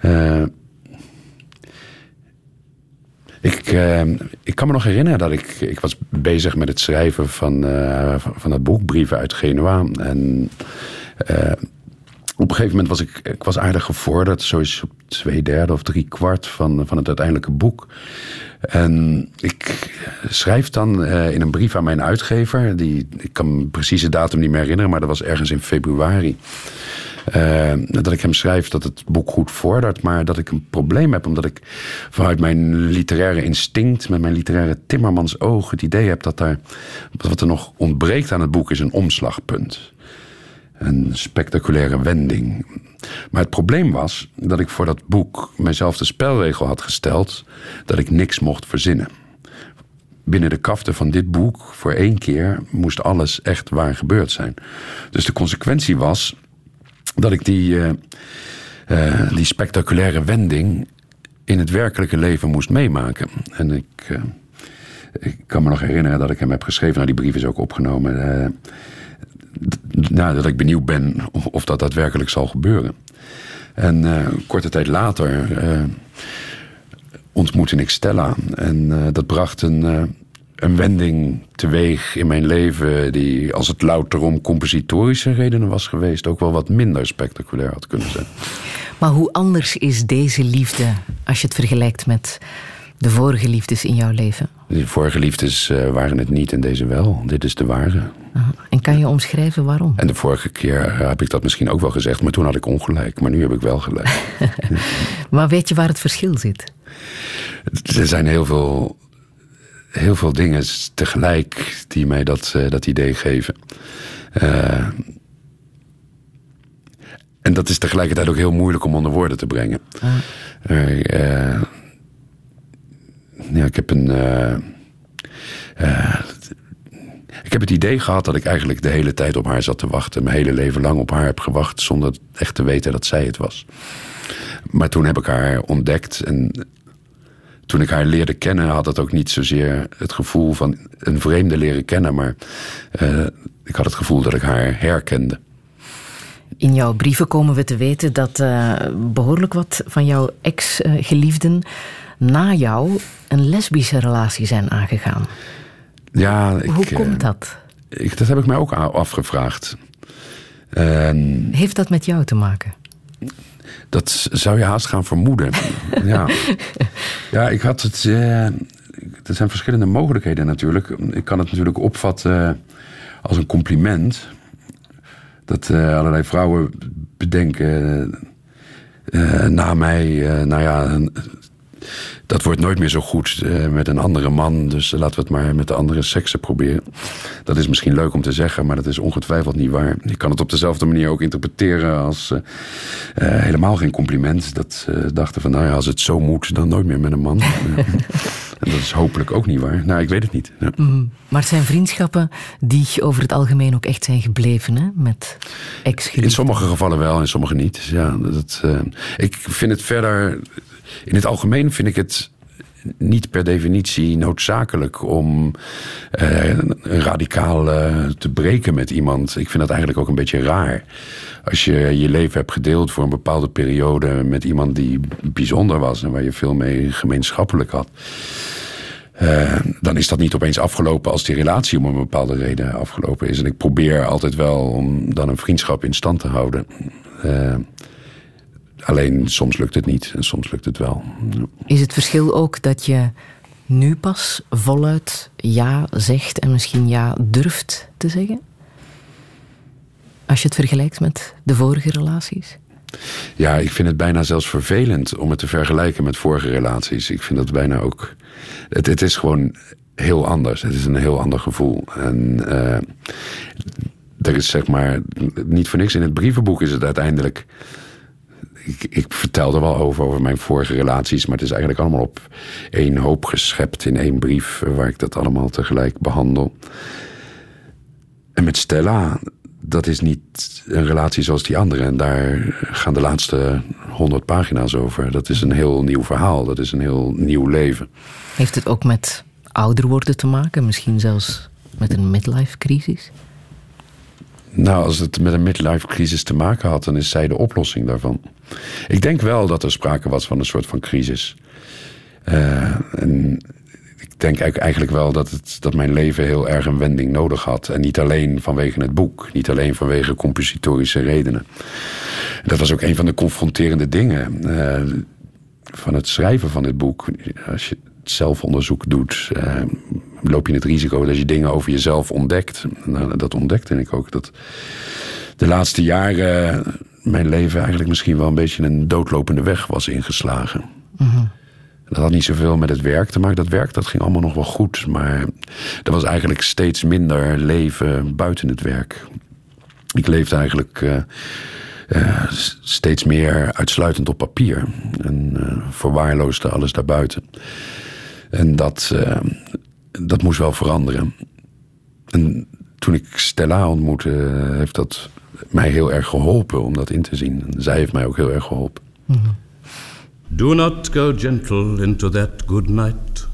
eh, eh, ik, ik kan me nog herinneren dat ik, ik was bezig met het schrijven van, van, dat boek Brieven uit Genua. En op een gegeven moment was ik, ik was aardig gevorderd, zoiets op twee derde of drie kwart van, van het uiteindelijke boek. En ik schrijf dan eh, in een brief aan mijn uitgever, die, ik kan de datum niet meer herinneren, maar dat was ergens in februari. Eh, dat ik hem schrijf dat het boek goed vordert, maar dat ik een probleem heb omdat ik vanuit mijn literaire instinct, met mijn literaire timmermans oog, het idee heb dat daar, wat er nog ontbreekt aan het boek is een omslagpunt. Een spectaculaire wending. Maar het probleem was dat ik voor dat boek mijzelf de spelregel had gesteld dat ik niks mocht verzinnen. Binnen de kafte van dit boek, voor één keer, moest alles echt waar gebeurd zijn. Dus de consequentie was dat ik die, eh, eh, die spectaculaire wending in het werkelijke leven moest meemaken. En ik, eh, ik kan me nog herinneren dat ik hem heb geschreven. Nou, die brief is ook opgenomen. Nou, dat ik benieuwd ben of, dat daadwerkelijk zal gebeuren. En eh, korte tijd later eh, ontmoette ik Stella. En eh, dat bracht een, een wending teweeg in mijn leven... die, als het louter om compositorische redenen was geweest... ook wel wat minder spectaculair had kunnen zijn. Maar hoe anders is deze liefde als je het vergelijkt met de vorige liefdes in jouw leven? De vorige liefdes eh, waren het niet en deze wel. Dit is de ware. Aha. En kan je omschrijven waarom? En de vorige keer heb ik dat misschien ook wel gezegd... maar toen had ik ongelijk. Maar nu heb ik wel gelijk. Maar weet je waar het verschil zit? Er zijn heel veel, heel veel dingen tegelijk die mij dat, eh, dat idee geven. Eh, en dat is tegelijkertijd ook heel moeilijk om onder woorden te brengen. Eh, eh, ja, ik heb een. eh, eh, ik heb het idee gehad dat ik eigenlijk de hele tijd op haar zat te wachten. Mijn hele leven lang op haar heb gewacht zonder echt te weten dat zij het was. Maar toen heb ik haar ontdekt en toen ik haar leerde kennen, had het ook niet zozeer het gevoel van een vreemde leren kennen, maar eh, ik had het gevoel dat ik haar herkende. In jouw brieven komen we te weten dat eh, behoorlijk wat van jouw ex-geliefden na jou een lesbische relatie zijn aangegaan. Ja, ik, Hoe eh, komt dat? ik, dat heb ik mij ook afgevraagd. En Heeft dat met jou te maken? dat zou je haast gaan vermoeden. ja. ja, ik had het. eh, er zijn verschillende mogelijkheden natuurlijk. Ik kan het natuurlijk opvatten als een compliment. Dat eh, allerlei vrouwen bedenken eh, na mij, eh, nou ja, dat wordt nooit meer zo goed eh, met een andere man. Dus laten we het maar met de andere seksen proberen. Dat is misschien leuk om te zeggen, maar dat is ongetwijfeld niet waar. Je kan het op dezelfde manier ook interpreteren als eh, eh, helemaal geen compliment. Dat ze dachten van, nou ja, als het zo moet, dan nooit meer met een man. En dat is hopelijk ook niet waar. Nou, ik weet het niet. Ja. Mhm. Maar het zijn vriendschappen die over het algemeen ook echt zijn gebleven, hè? Met In ex-geliefden. sommige gevallen wel, in sommige niet. Ja, dat, eh, ik vind het verder. In het algemeen vind ik het niet per definitie noodzakelijk om eh, radicaal eh, te breken met iemand. Ik vind dat eigenlijk ook een beetje raar. Als je je leven hebt gedeeld voor een bepaalde periode met iemand die bijzonder was en waar je veel mee gemeenschappelijk had. Eh, dan is dat niet opeens afgelopen als die relatie om een bepaalde reden afgelopen is. En ik probeer altijd wel om dan een vriendschap in stand te houden. Alleen soms lukt het niet en soms lukt het wel. Is het verschil ook dat je nu pas voluit ja zegt en misschien ja durft te zeggen? Als je het vergelijkt met de vorige relaties? Ja, ik vind het bijna zelfs vervelend om het te vergelijken met vorige relaties. Ik vind dat bijna ook. Het, het is gewoon heel anders. Het is een heel ander gevoel. En eh, er is zeg maar. Niet voor niks in het brievenboek is het uiteindelijk. Ik, ik vertel er wel over, over mijn vorige relaties. Maar het is eigenlijk allemaal op één hoop geschept in één brief. eh, Waar ik dat allemaal tegelijk behandel. En met Stella, dat is niet een relatie zoals die andere. En daar gaan de laatste honderd pagina's over. Dat is een heel nieuw verhaal. Dat is een heel nieuw leven. Heeft het ook met ouder worden te maken? Misschien zelfs met een midlife-crisis? Nou, als het met een midlife crisis te maken had, dan is zij de oplossing daarvan. Ik denk wel dat er sprake was van een soort van crisis. Eh, en ik denk eigenlijk- wel dat, het, dat mijn leven heel erg een wending nodig had. En niet alleen vanwege het boek, niet alleen vanwege compositorische redenen. Dat was ook een van de confronterende dingen eh, van het schrijven van dit boek. Als je zelfonderzoek doet, eh, loop je het risico dat je dingen over jezelf ontdekt. Nou, dat ontdekte ik ook. Dat de laatste jaren mijn leven eigenlijk misschien wel een beetje een doodlopende weg was ingeslagen. Dat had niet zoveel met het werk te maken. Dat werk dat ging allemaal nog wel goed. Maar er was eigenlijk steeds minder leven buiten het werk. Ik leefde eigenlijk eh, eh, steeds meer uitsluitend op papier. En eh, verwaarloosde alles daarbuiten. En dat, dat moest wel veranderen. En toen ik Stella ontmoette, heeft dat mij heel erg geholpen om dat in te zien. En zij heeft mij ook heel erg geholpen. Do not go gentle into that good night.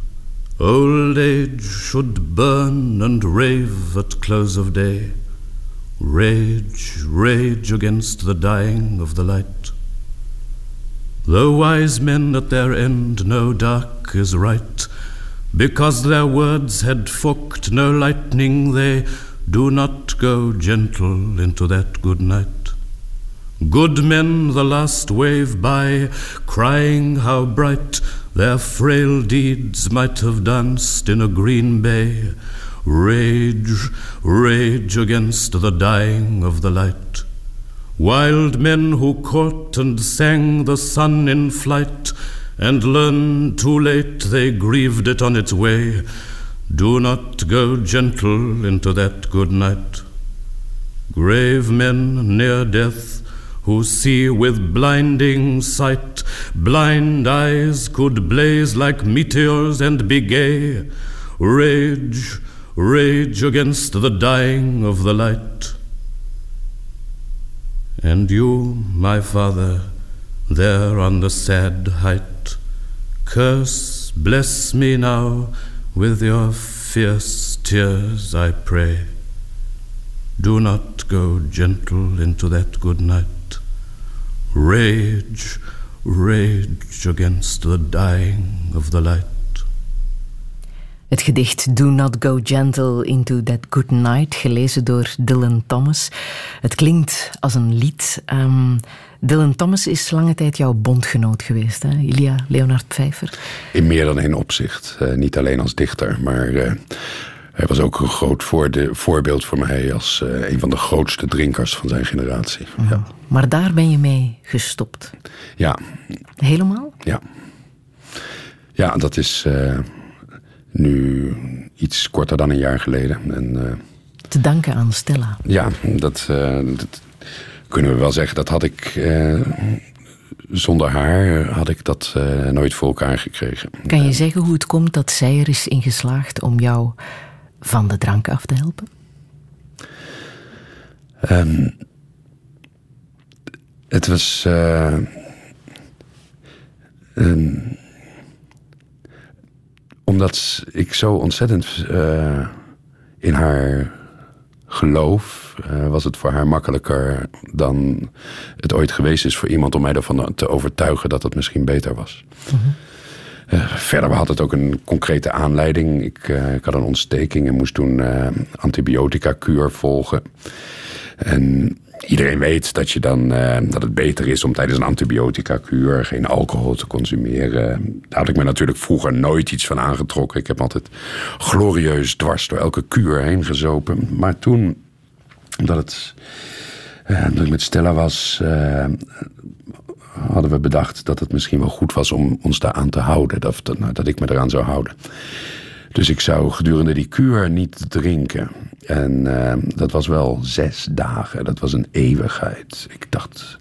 Old age should burn and rave at close of day. Rage, rage against the dying of the light. The wise men at their end know dark is right. Because their words had forked no lightning, they do not go gentle into that good night. Good men the last wave by, crying how bright their frail deeds might have danced in a green bay. Rage, rage against the dying of the light. Wild men who caught and sang the sun in flight, and learned too late they grieved it on its way. Do not go gentle into that good night. Grave men near death who see with blinding sight, blind eyes could blaze like meteors and be gay. Rage, rage against the dying of the light. And you, my father, there on the sad height, curse, bless me now with your fierce tears, I pray. Do not go gentle into that good night. Rage, rage against the dying of the light. Het gedicht Do Not Go Gentle Into That Good Night, gelezen door Dylan Thomas. Het klinkt als een lied. Ehm, Dylan Thomas is lange tijd jouw bondgenoot geweest, hè? Ilia Leonard Pfeiffer. In meer dan één opzicht. Eh, niet alleen als dichter, maar eh, hij was ook een groot voorbeeld voor mij als eh, een van de grootste drinkers van zijn generatie. Ja. Maar daar ben je mee gestopt. ja, Helemaal? ja. Ja, dat is nu iets korter dan een jaar geleden. En Te danken aan Stella. ja, dat, dat kunnen we wel zeggen. Dat had ik... eh, zonder haar had ik dat eh, nooit voor elkaar gekregen. Kan je zeggen hoe het komt dat zij er is in geslaagd om jou van de drank af te helpen? Ehm, het was. eh, ehm, omdat ik zo ontzettend eh, in haar geloof, eh, was het voor haar makkelijker dan het ooit geweest is voor iemand om mij ervan te overtuigen dat het misschien beter was. Eh, verder had het ook een concrete aanleiding. Ik, eh, ik had een ontsteking en moest toen eh antibiotica-kuur volgen. En iedereen weet dat, je dan, dat het beter is om tijdens een antibiotica-kuur geen alcohol te consumeren. Daar had ik me natuurlijk vroeger nooit iets van aangetrokken. Ik heb altijd glorieus dwars door elke kuur heen gezopen. Maar toen, omdat, het, ik met Stella was, hadden we bedacht dat het misschien wel goed was om ons daaraan te houden. Dat, nou, dat ik me eraan zou houden. Dus ik zou gedurende die kuur niet drinken. En eh, dat was wel zes dagen. Dat was een eeuwigheid. Ik dacht,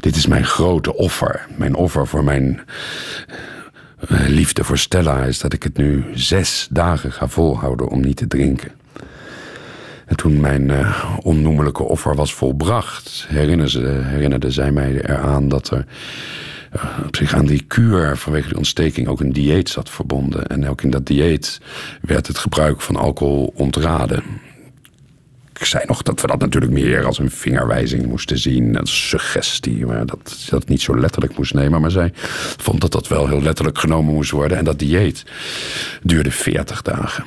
dit is mijn grote offer. Mijn offer voor mijn eh, liefde voor Stella is dat ik het nu zes dagen ga volhouden om niet te drinken. En toen mijn eh, onnoemelijke offer was volbracht, herinnerde, herinnerde zij mij eraan dat er eh, op zich aan die kuur vanwege die ontsteking ook een dieet zat verbonden. En ook in dat dieet werd het gebruik van alcohol ontraden. Ik zei nog dat we dat natuurlijk meer als een vingerwijzing moesten zien. Als suggestie, maar dat dat niet zo letterlijk moest nemen. Maar zij vond dat dat wel heel letterlijk genomen moest worden. En dat dieet duurde 40 dagen.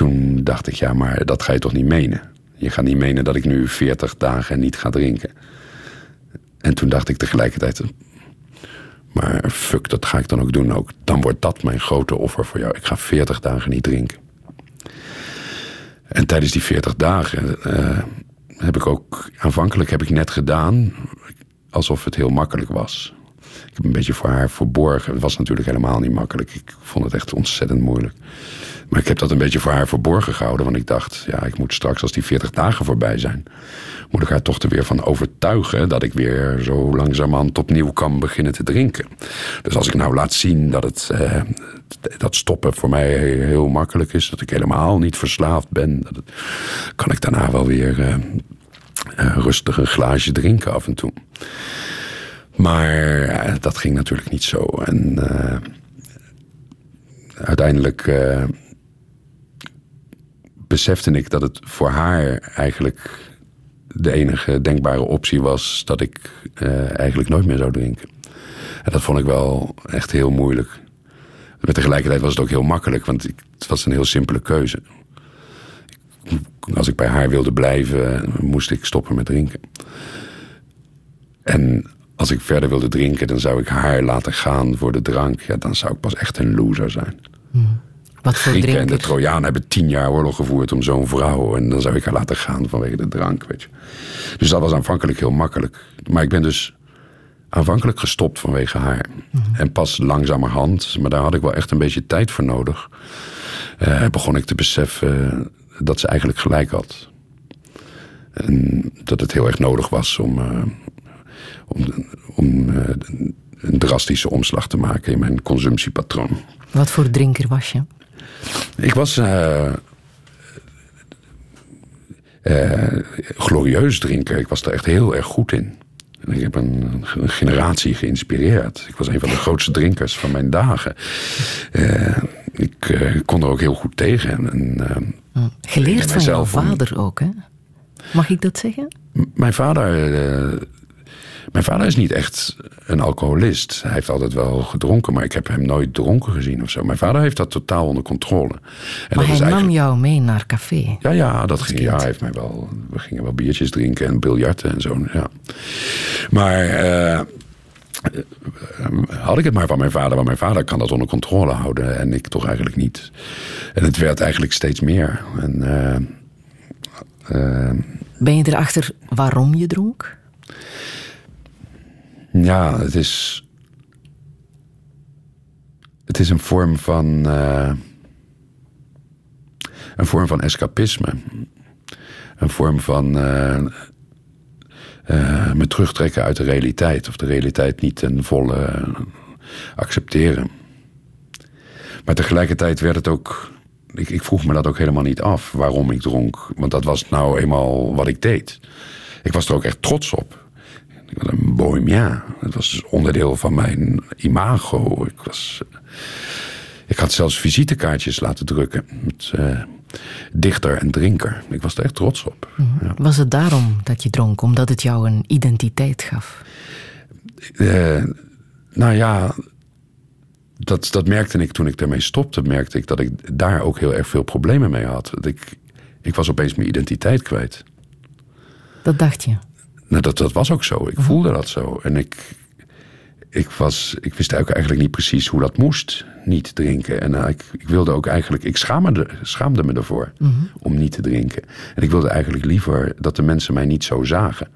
Toen dacht ik, ja, maar dat ga je toch niet menen? Je gaat niet menen dat ik nu 40 dagen niet ga drinken. En toen dacht ik tegelijkertijd, maar fuck, dat ga ik dan ook doen. Ook. Dan wordt dat mijn grote offer voor jou. Ik ga 40 dagen niet drinken. En tijdens die 40 dagen, eh, heb ik ook aanvankelijk heb ik net gedaan alsof het heel makkelijk was. Ik heb een beetje voor haar verborgen. Het was natuurlijk helemaal niet makkelijk. Ik vond het echt ontzettend moeilijk. Maar ik heb dat een beetje voor haar verborgen gehouden. Want ik dacht, ja, ik moet straks als die 40 dagen voorbij zijn... moet ik haar toch er weer van overtuigen... dat ik weer zo langzamerhand opnieuw kan beginnen te drinken. Dus als ik nou laat zien dat het... Eh, dat stoppen voor mij heel makkelijk is. Dat ik helemaal niet verslaafd ben. Dat het, kan ik daarna wel weer eh, rustig een glaasje drinken af en toe. Maar dat ging natuurlijk niet zo. En eh, uiteindelijk eh, besefte ik dat het voor haar eigenlijk de enige denkbare optie was dat ik eh, eigenlijk nooit meer zou drinken. En dat vond ik wel echt heel moeilijk. Maar tegelijkertijd was het ook heel makkelijk, want het was een heel simpele keuze. Als ik bij haar wilde blijven, moest ik stoppen met drinken. En als ik verder wilde drinken, dan zou ik haar laten gaan voor de drank. Ja, dan zou ik pas echt een loser zijn. Wat voor Grieken en de? Trojanen hebben tien jaar oorlog gevoerd om zo'n vrouw. En dan zou ik haar laten gaan vanwege de drank, weet je. Dus dat was aanvankelijk heel makkelijk. Maar ik ben dus aanvankelijk gestopt vanwege haar. En pas langzamerhand, maar daar had ik wel echt een beetje tijd voor nodig... eh, begon ik te beseffen dat ze eigenlijk gelijk had. En dat het heel erg nodig was om, eh, om, om eh, een drastische omslag te maken in mijn consumptiepatroon. Wat voor drinker was je? Ik was eh, eh, glorieus drinker. Ik was er echt heel erg goed in. En ik heb een, een generatie geïnspireerd. Ik was een van de grootste drinkers van mijn dagen. Eh, ik kon er ook heel goed tegen. En, eh, Geleerd van jouw om- vader ook, hè? Mag ik dat zeggen? M- Mijn vader, mijn vader is niet echt een alcoholist. Hij heeft altijd wel gedronken, maar ik heb hem nooit dronken gezien of zo. Mijn vader heeft dat totaal onder controle. En maar dat hij is nam jou mee naar café. Ja, ja, dat ging, ja, hij heeft mij wel, we gingen wel biertjes drinken en biljarten en zo. Ja. Maar eh, had ik het maar van mijn vader, want mijn vader kan dat onder controle houden en ik toch eigenlijk niet. En het werd eigenlijk steeds meer. En, eh, eh, Ben je erachter waarom je dronk? Ja, het is. Het is een vorm van. eh, een vorm van escapisme. Een vorm van. eh, me terugtrekken uit de realiteit. Of de realiteit niet ten volle accepteren. Maar tegelijkertijd werd het ook. Ik, ik vroeg me dat ook helemaal niet af waarom ik dronk. Want dat was nou eenmaal wat ik deed. Ik was er ook echt trots op. Ik was een bohemien. Het was dus onderdeel van mijn imago. Ik, was, ik had zelfs visitekaartjes laten drukken. Met eh, dichter en drinker. Ik was er echt trots op. Ja. Was het daarom dat je dronk? Omdat het jou een identiteit gaf? Eh, nou ja, dat, dat merkte ik toen ik daarmee stopte. Merkte ik dat ik daar ook heel erg veel problemen mee had. Dat ik, ik was opeens mijn identiteit kwijt. Dat dacht je. Nou, dat, dat was ook zo. Ik voelde dat zo. En ik, ik, was, ik wist eigenlijk niet precies hoe dat moest, niet drinken. En eh, ik, ik wilde ook eigenlijk, ik schaamde, schaamde me ervoor om niet te drinken. En ik wilde eigenlijk liever dat de mensen mij niet zo zagen.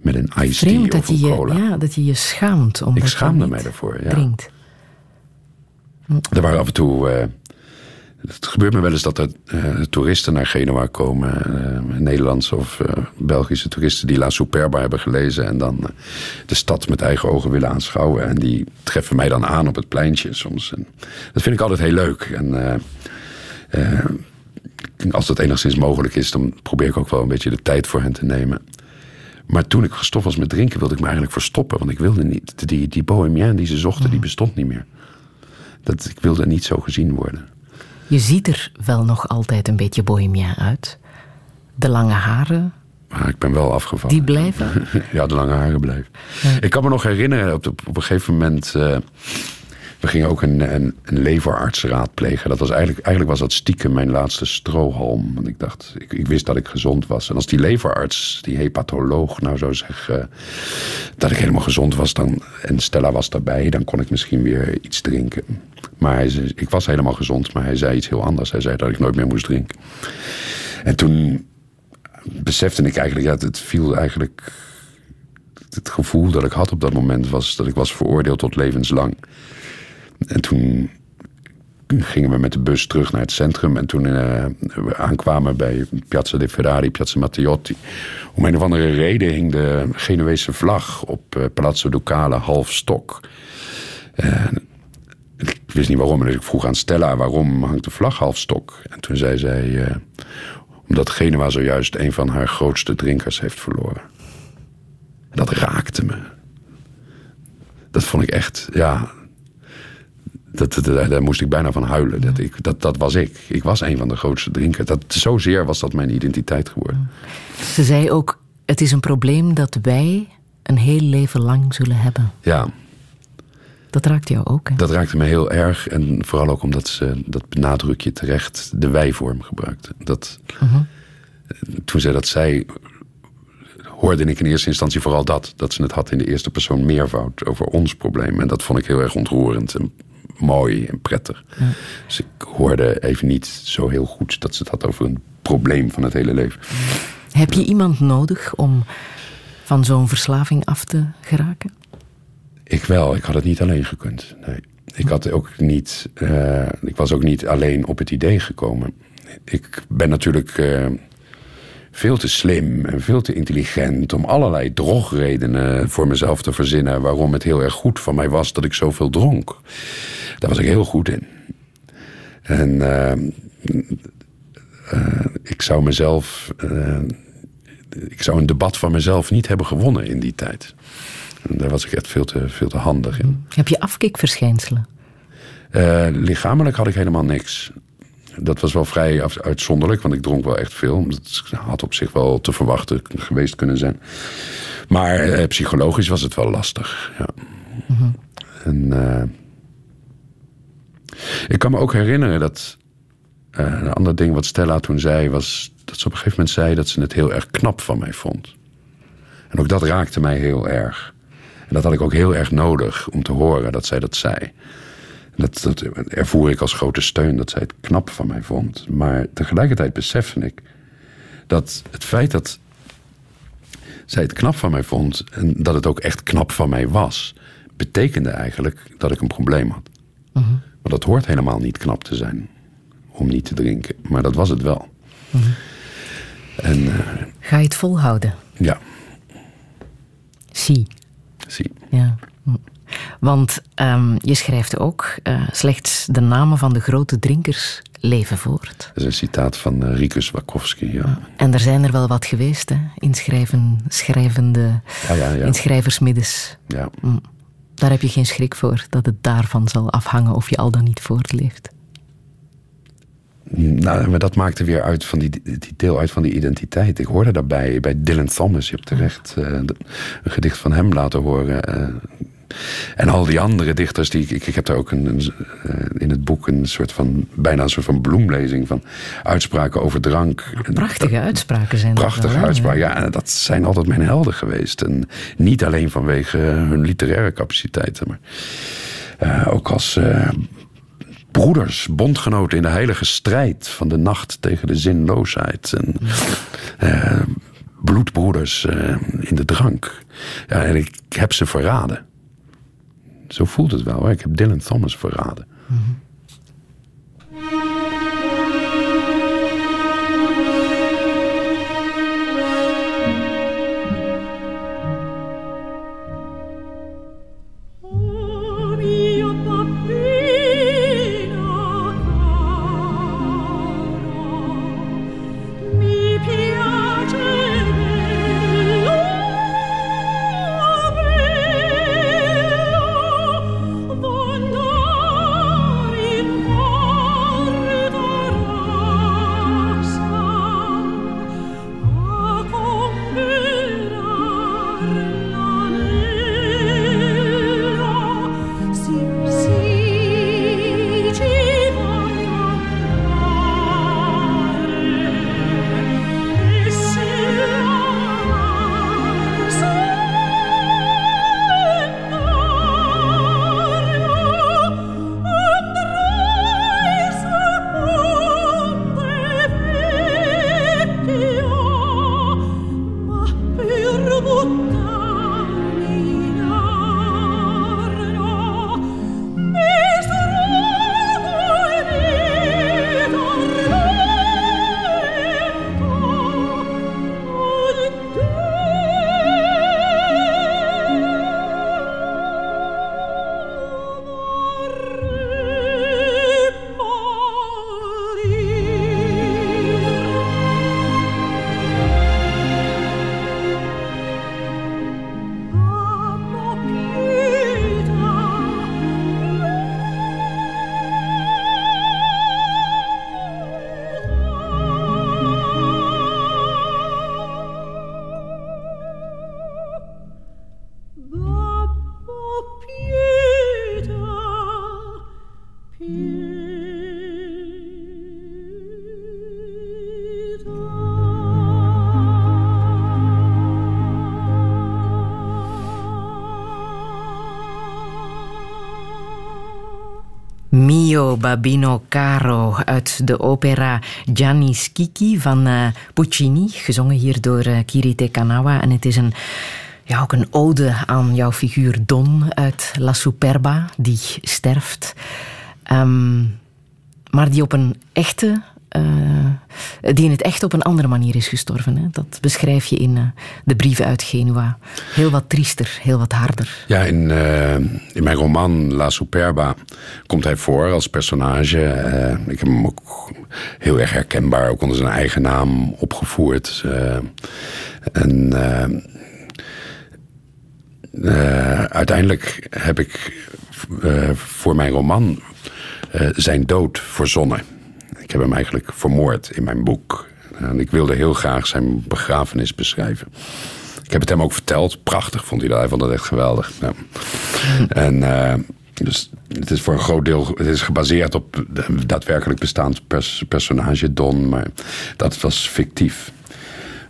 Met een iced tea of dat je een je, cola. ja, dat je je schaamt. Omdat ik schaamde mij ervoor, ja. Drinkt. Er waren af en toe. eh, het gebeurt me wel eens dat er eh, toeristen naar Genua komen. eh, Nederlandse of eh, Belgische toeristen die La Superba hebben gelezen. En dan de stad met eigen ogen willen aanschouwen. En die treffen mij dan aan op het pleintje soms. En dat vind ik altijd heel leuk. En als dat enigszins mogelijk is, dan probeer ik ook wel een beetje de tijd voor hen te nemen. Maar toen ik gestopt was met drinken, wilde ik me eigenlijk verstoppen. Want ik wilde niet. Die, die bohemien die ze zochten, die bestond niet meer. Dat, ik wilde niet zo gezien worden. Je ziet er wel nog altijd een beetje bohemien uit. De lange haren, Maar ik ben wel afgevallen. die blijven. ja, de lange haren blijven. Ik kan me nog herinneren, op, op een gegeven moment... eh, we gingen ook een, een, een leverarts raadplegen. Dat was eigenlijk, eigenlijk was dat stiekem mijn laatste strohalm. Want ik dacht, ik, ik wist dat ik gezond was. En als die leverarts, die hepatoloog, nou zou zeggen... dat ik helemaal gezond was dan, en Stella was daarbij... dan kon ik misschien weer iets drinken. Maar hij, ik was helemaal gezond, maar hij zei iets heel anders. Hij zei dat ik nooit meer moest drinken. En toen besefte ik eigenlijk, ja, het viel eigenlijk. Het gevoel dat ik had op dat moment was dat ik was veroordeeld tot levenslang. En toen gingen we met de bus terug naar het centrum. En toen eh, we aankwamen bij Piazza dei Ferrari, Piazza Matteotti. Om een of andere reden hing de Genuese vlag op eh, Palazzo Ducale half stok. En ik wist niet waarom. Dus ik vroeg aan Stella waarom hangt de vlag half stok. En toen zei zij. eh, omdat Genua zojuist een van haar grootste drinkers heeft verloren. Dat raakte me. Dat vond ik echt, ja. Dat, dat, daar daar moest ik bijna van huilen. Dat, ik, dat, dat was ik. Ik was een van de grootste drinkers. Dat, zozeer was dat mijn identiteit geworden. Ze zei ook, het is een probleem dat wij een heel leven lang zullen hebben. Ja, Dat raakt jou ook, hè? dat raakte me heel erg. En vooral ook omdat ze, dat benadruk je terecht, de wij-vorm gebruikte. Dat, Mhm. toen zij dat zei, hoorde ik in eerste instantie vooral dat. Dat ze het had in de eerste persoon meervoud over ons probleem. En dat vond ik heel erg ontroerend en mooi en prettig. Dus ik hoorde even niet zo heel goed dat ze het had over een probleem van het hele leven. Heb je iemand nodig om van zo'n verslaving af te geraken? Ik wel, ik had het niet alleen gekund. Nee. Ik, had ook niet, eh, ik was ook niet alleen op het idee gekomen. Ik ben natuurlijk eh, veel te slim en veel te intelligent om allerlei drogredenen voor mezelf te verzinnen waarom het heel erg goed van mij was dat ik zoveel dronk. Daar was ik heel goed in. En eh, eh, ik zou mezelf. eh, ik zou een debat van mezelf niet hebben gewonnen in die tijd. En daar was ik echt veel te, veel te handig in. Heb je afkikverschijnselen? Lichamelijk had ik helemaal niks. Dat was wel vrij uitzonderlijk, want ik dronk wel echt veel. Dat had op zich wel te verwachten geweest kunnen zijn. Maar eh, psychologisch was het wel lastig. Ja. En, eh, ik kan me ook herinneren dat. eh, een ander ding wat Stella toen zei was. dat ze op een gegeven moment zei dat ze het heel erg knap van mij vond. En ook dat raakte mij heel erg. En dat had ik ook heel erg nodig om te horen dat zij dat zei. Dat, dat ervoer ik als grote steun dat zij het knap van mij vond. Maar tegelijkertijd besefte ik dat het feit dat zij het knap van mij vond en dat het ook echt knap van mij was, betekende eigenlijk dat ik een probleem had. Maar dat hoort helemaal niet knap te zijn om niet te drinken. Maar dat was het wel. En eh, Ga je het volhouden? ja, Zie. zie. Ja. Want ehm, je schrijft ook, eh, slechts de namen van de grote drinkers leven voort. Dat is een citaat van uh, Rikus Wakowski. Ja. En er zijn er wel wat geweest, hè? In schrijven, schrijvende, Ja, ja, ja. in schrijversmiddes. Ja. Hm. Daar heb je geen schrik voor, dat het daarvan zal afhangen of je al dan niet voortleeft. Nou, maar dat maakte weer uit van die, die deel uit van die identiteit. Ik hoorde daarbij bij Dylan Thomas. Je hebt terecht eh, een gedicht van hem laten horen. eh. En al die andere dichters die ik, ik, heb daar ook een, een, eh, in het boek een soort van bijna een soort van bloemlezing van uitspraken over drank. Prachtige uitspraken zijn Prachtige wel, uitspraken. Ja, dat zijn altijd mijn helden geweest. En niet alleen vanwege hun literaire capaciteiten, maar eh, ook als eh, broeders, bondgenoten in de heilige strijd van de nacht tegen de zinloosheid. En bloedbroeders in de drank. Ja, en ik heb ze verraden. Zo voelt het wel. Hè? Ik heb Dylan Thomas verraden. Mi Babino Caro uit de opera Gianni Schicchi van eh, Puccini, gezongen hier door eh, Kirite Kanawa. En het is een, ja, ook een ode aan jouw figuur Don uit La Superba, die sterft. Ehm, maar die op een echte eh, die in het echt op een andere manier is gestorven. Hè. Dat beschrijf je in eh, de brieven uit Genua. Heel wat triester, heel wat harder. Ja, in, eh, in mijn roman La Superba komt hij voor als personage. ik heb hem ook heel erg herkenbaar, ook onder zijn eigen naam opgevoerd. en uiteindelijk heb ik voor mijn roman zijn dood verzonnen. Ik heb hem eigenlijk vermoord in mijn boek. En ik wilde heel graag zijn begrafenis beschrijven. Ik heb het hem ook verteld. Prachtig vond hij dat. Hij vond dat echt geweldig. Ja. En uh, dus het is voor een groot deel het is gebaseerd op daadwerkelijk bestaand pers personage Don. Maar dat was fictief.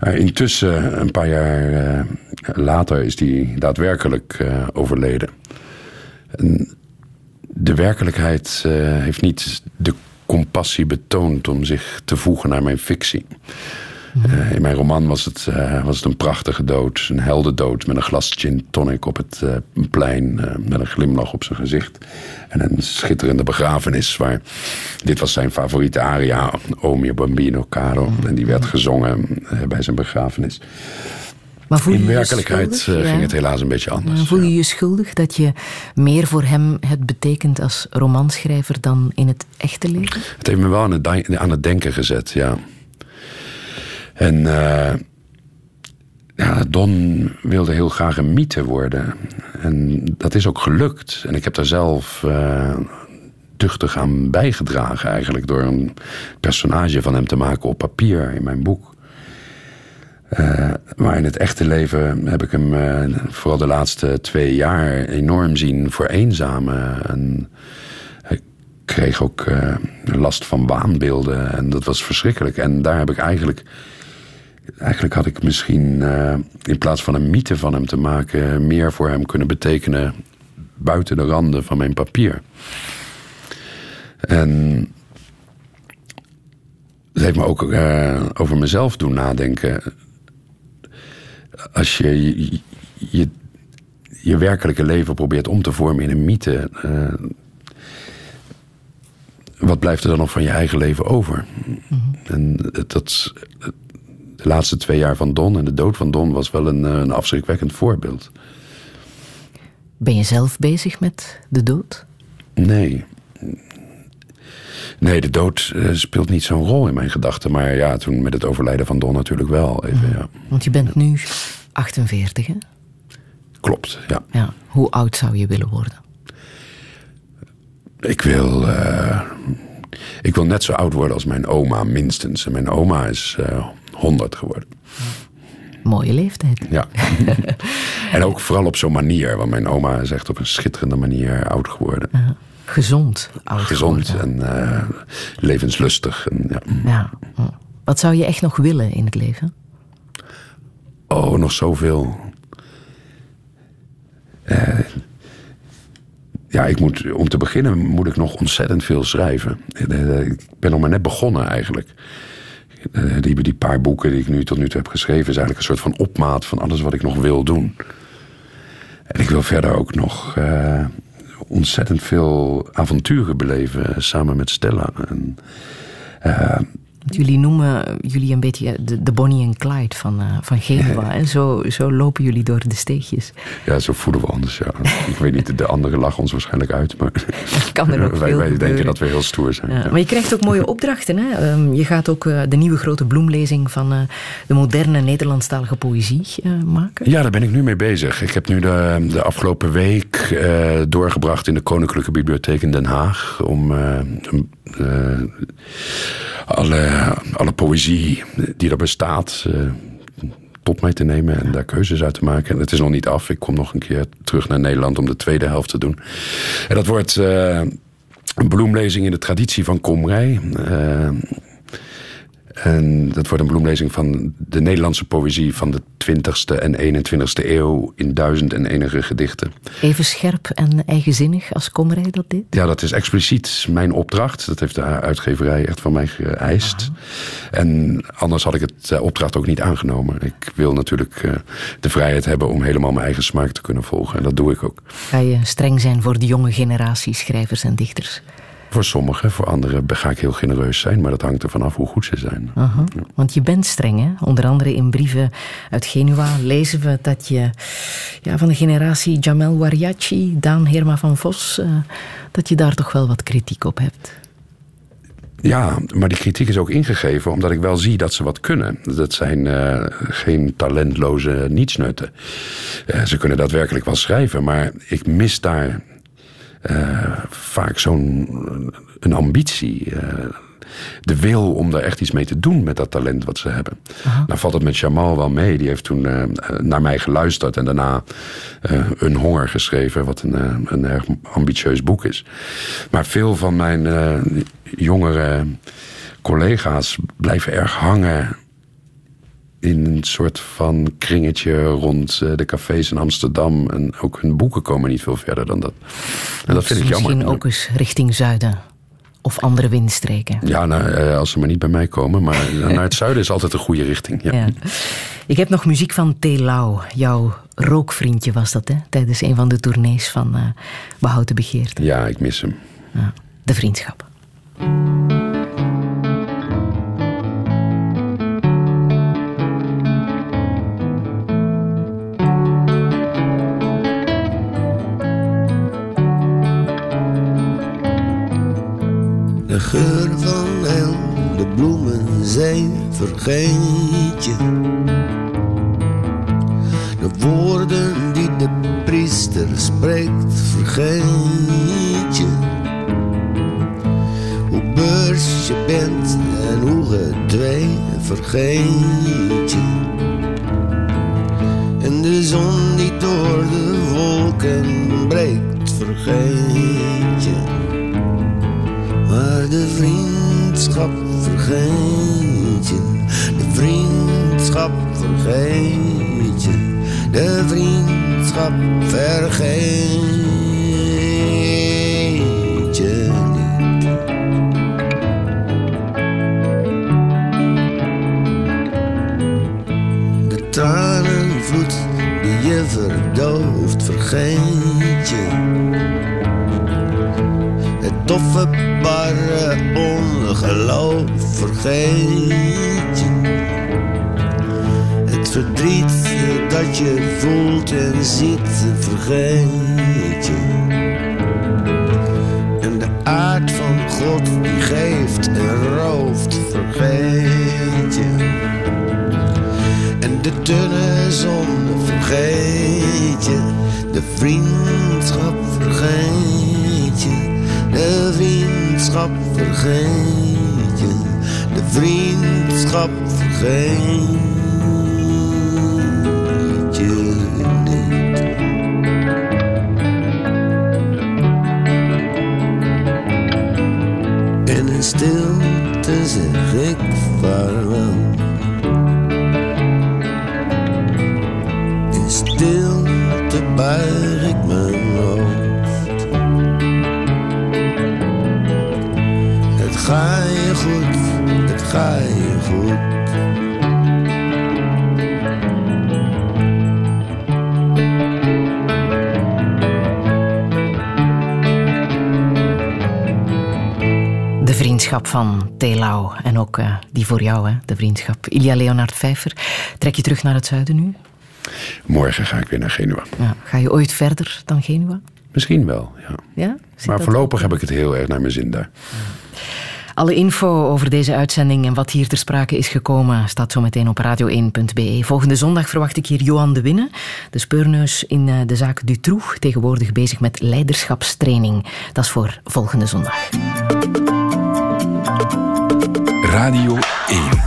Uh, intussen, een paar jaar uh, later, is hij daadwerkelijk overleden. En de werkelijkheid heeft niet de compassie betoond om zich te voegen naar mijn fictie. Uh, in mijn roman was het, uh, was het een prachtige dood, een heldendood met een glas gin tonic op het uh, plein, met een glimlach op zijn gezicht. En een schitterende begrafenis, waar dit was zijn favoriete aria, O mio bambino caro. En die werd gezongen bij zijn begrafenis. Maar voel je In werkelijkheid je ging het helaas een beetje anders. voel je je schuldig dat je meer voor hem het betekent als romanschrijver dan in het echte leven? Het heeft me wel aan het, aan het denken gezet, ja. En uh, ja, Don wilde heel graag een mythe worden. En dat is ook gelukt. En ik heb daar zelf uh, duchtig aan bijgedragen eigenlijk... door een personage van hem te maken op papier in mijn boek. Uh, maar in het echte leven heb ik hem uh, vooral de laatste twee jaar enorm zien vereenzamen. En hij kreeg ook uh, last van waanbeelden en dat was verschrikkelijk. En daar heb ik eigenlijk. Eigenlijk had ik misschien in plaats van een mythe van hem te maken, meer voor hem kunnen betekenen buiten de randen van mijn papier. En dat heeft me ook over mezelf doen nadenken als je je, je je, werkelijke leven probeert om te vormen in een mythe. Uh, wat blijft er dan nog van je eigen leven over? En dat, de laatste twee jaar van Don en de dood van Don was wel een, een afschrikwekkend voorbeeld. Ben je zelf bezig met de dood? Nee. Nee, de dood uh, speelt niet zo'n rol in mijn gedachten. Maar ja, toen met het overlijden van Don natuurlijk wel. Even, ja. Want je bent nu 48, hè? Klopt, ja. ja. Hoe oud zou je willen worden? Ik wil, uh, ik wil net zo oud worden als mijn oma, minstens. En mijn oma is uh, 100 geworden. Mooie leeftijd. Ja. en ook vooral op zo'n manier. Want mijn oma is echt op een schitterende manier oud geworden. Uh -huh. Gezond oud Gezond en uh, levenslustig. En, ja. ja. Wat zou je echt nog willen in het leven? Oh, nog zoveel. Uh, ja, ik moet, om te beginnen moet ik nog ontzettend veel schrijven. Ik ben nog maar net begonnen eigenlijk. Die, die paar boeken die ik nu tot nu toe heb geschreven... is eigenlijk een soort van opmaat van alles wat ik nog wil doen. En ik wil verder ook nog uh, ontzettend veel avonturen beleven... samen met Stella. En, Jullie noemen jullie een beetje de, de Bonnie en Clyde van, uh, van Genua. En zo, zo lopen jullie door de steegjes. Ja, zo voelen we anders. Ja. Ik weet niet, de anderen lachen ons waarschijnlijk uit. Maar kan er ook wij, veel wij denken dat we heel stoer zijn. Ja, Ja. Maar je krijgt ook mooie opdrachten. Hè? Um, je gaat ook uh, de nieuwe grote bloemlezing van uh, de moderne Nederlandstalige poëzie maken. Ja, daar ben ik nu mee bezig. Ik heb nu de, de afgelopen week doorgebracht in de Koninklijke Bibliotheek in Den Haag. Om alle, alle poëzie die er bestaat uh, tot mij te nemen en daar keuzes uit te maken. En het is nog niet af. Ik kom nog een keer terug naar Nederland om de tweede helft te doen. En dat wordt uh, een bloemlezing in de traditie van Komrij. En dat wordt een bloemlezing van de Nederlandse poëzie van de 20ste en 21ste eeuw in duizend en enige gedichten. Even scherp en eigenzinnig als Komrij dat deed? Ja, dat is expliciet mijn opdracht. Dat heeft de uitgeverij echt van mij geëist. En anders had ik het eh, opdracht ook niet aangenomen. Ik wil natuurlijk eh, de vrijheid hebben om helemaal mijn eigen smaak te kunnen volgen. En dat doe ik ook. Ga je streng zijn voor de jonge generatie schrijvers en dichters? Voor sommigen, voor anderen ga ik heel genereus zijn, maar dat hangt er vanaf hoe goed ze zijn. Want je bent streng, hè? Onder andere in brieven uit Genua lezen we dat je ja, van de generatie Jamel Wariachi, Daan Herma van Vos, eh, dat je daar toch wel wat kritiek op hebt. Ja, maar die kritiek is ook ingegeven omdat ik wel zie dat ze wat kunnen. Dat zijn eh, geen talentloze nietsnutten. Eh, ze kunnen daadwerkelijk wel schrijven, maar ik mis daar vaak zo'n een ambitie. eh, de wil om daar echt iets mee te doen met dat talent wat ze hebben. Nou valt het met Jamal wel mee. Die heeft toen eh, naar mij geluisterd en daarna eh, Een Honger geschreven, wat een, eh, een erg ambitieus boek is. Maar veel van mijn eh, jongere collega's blijven erg hangen in een soort van kringetje rond eh, de cafés in Amsterdam. En ook hun boeken komen niet veel verder dan dat. En dat vind ik jammer. Misschien ook eens richting zuiden of andere windstreken. Ja, nou, eh, als ze maar niet bij mij komen. Maar naar het zuiden is altijd een goede richting. Ja. Ja. Ik heb nog muziek van Telau. Jouw rookvriendje was dat, hè? Tijdens een van de tournees van eh Behouden Begeerte. ja, ik mis hem. Ja. De vriendschap. Vergeet je. De woorden die de priester spreekt vergeet je. Hoe beurs je bent en hoe gedwee vergeet je. En de zon die door de wolken breekt vergeet je. Maar de vriendschap vergeet vergeet voelt en ziet vergeet je. En de aard van God die geeft en rooft vergeet. En de dunne zon vergeet. De vriendschap vergeet je. De vriendschap vergeet je. De vriendschap vergeet jou, hè? de vriendschap. Ilja Leonard Vijver. Trek je terug naar het zuiden nu? Morgen ga ik weer naar Genua. Ja. Ga je ooit verder dan Genua? Misschien wel, ja. Ja? Maar voorlopig heb ik het heel erg naar mijn zin daar. Alle info over deze uitzending en wat hier ter sprake is gekomen staat zo meteen op radio1.be. Volgende zondag verwacht ik hier Johan de Winne, de speurneus in eh, de zaak Dutroux, tegenwoordig bezig met leiderschapstraining. Dat is voor volgende zondag. Radio 1.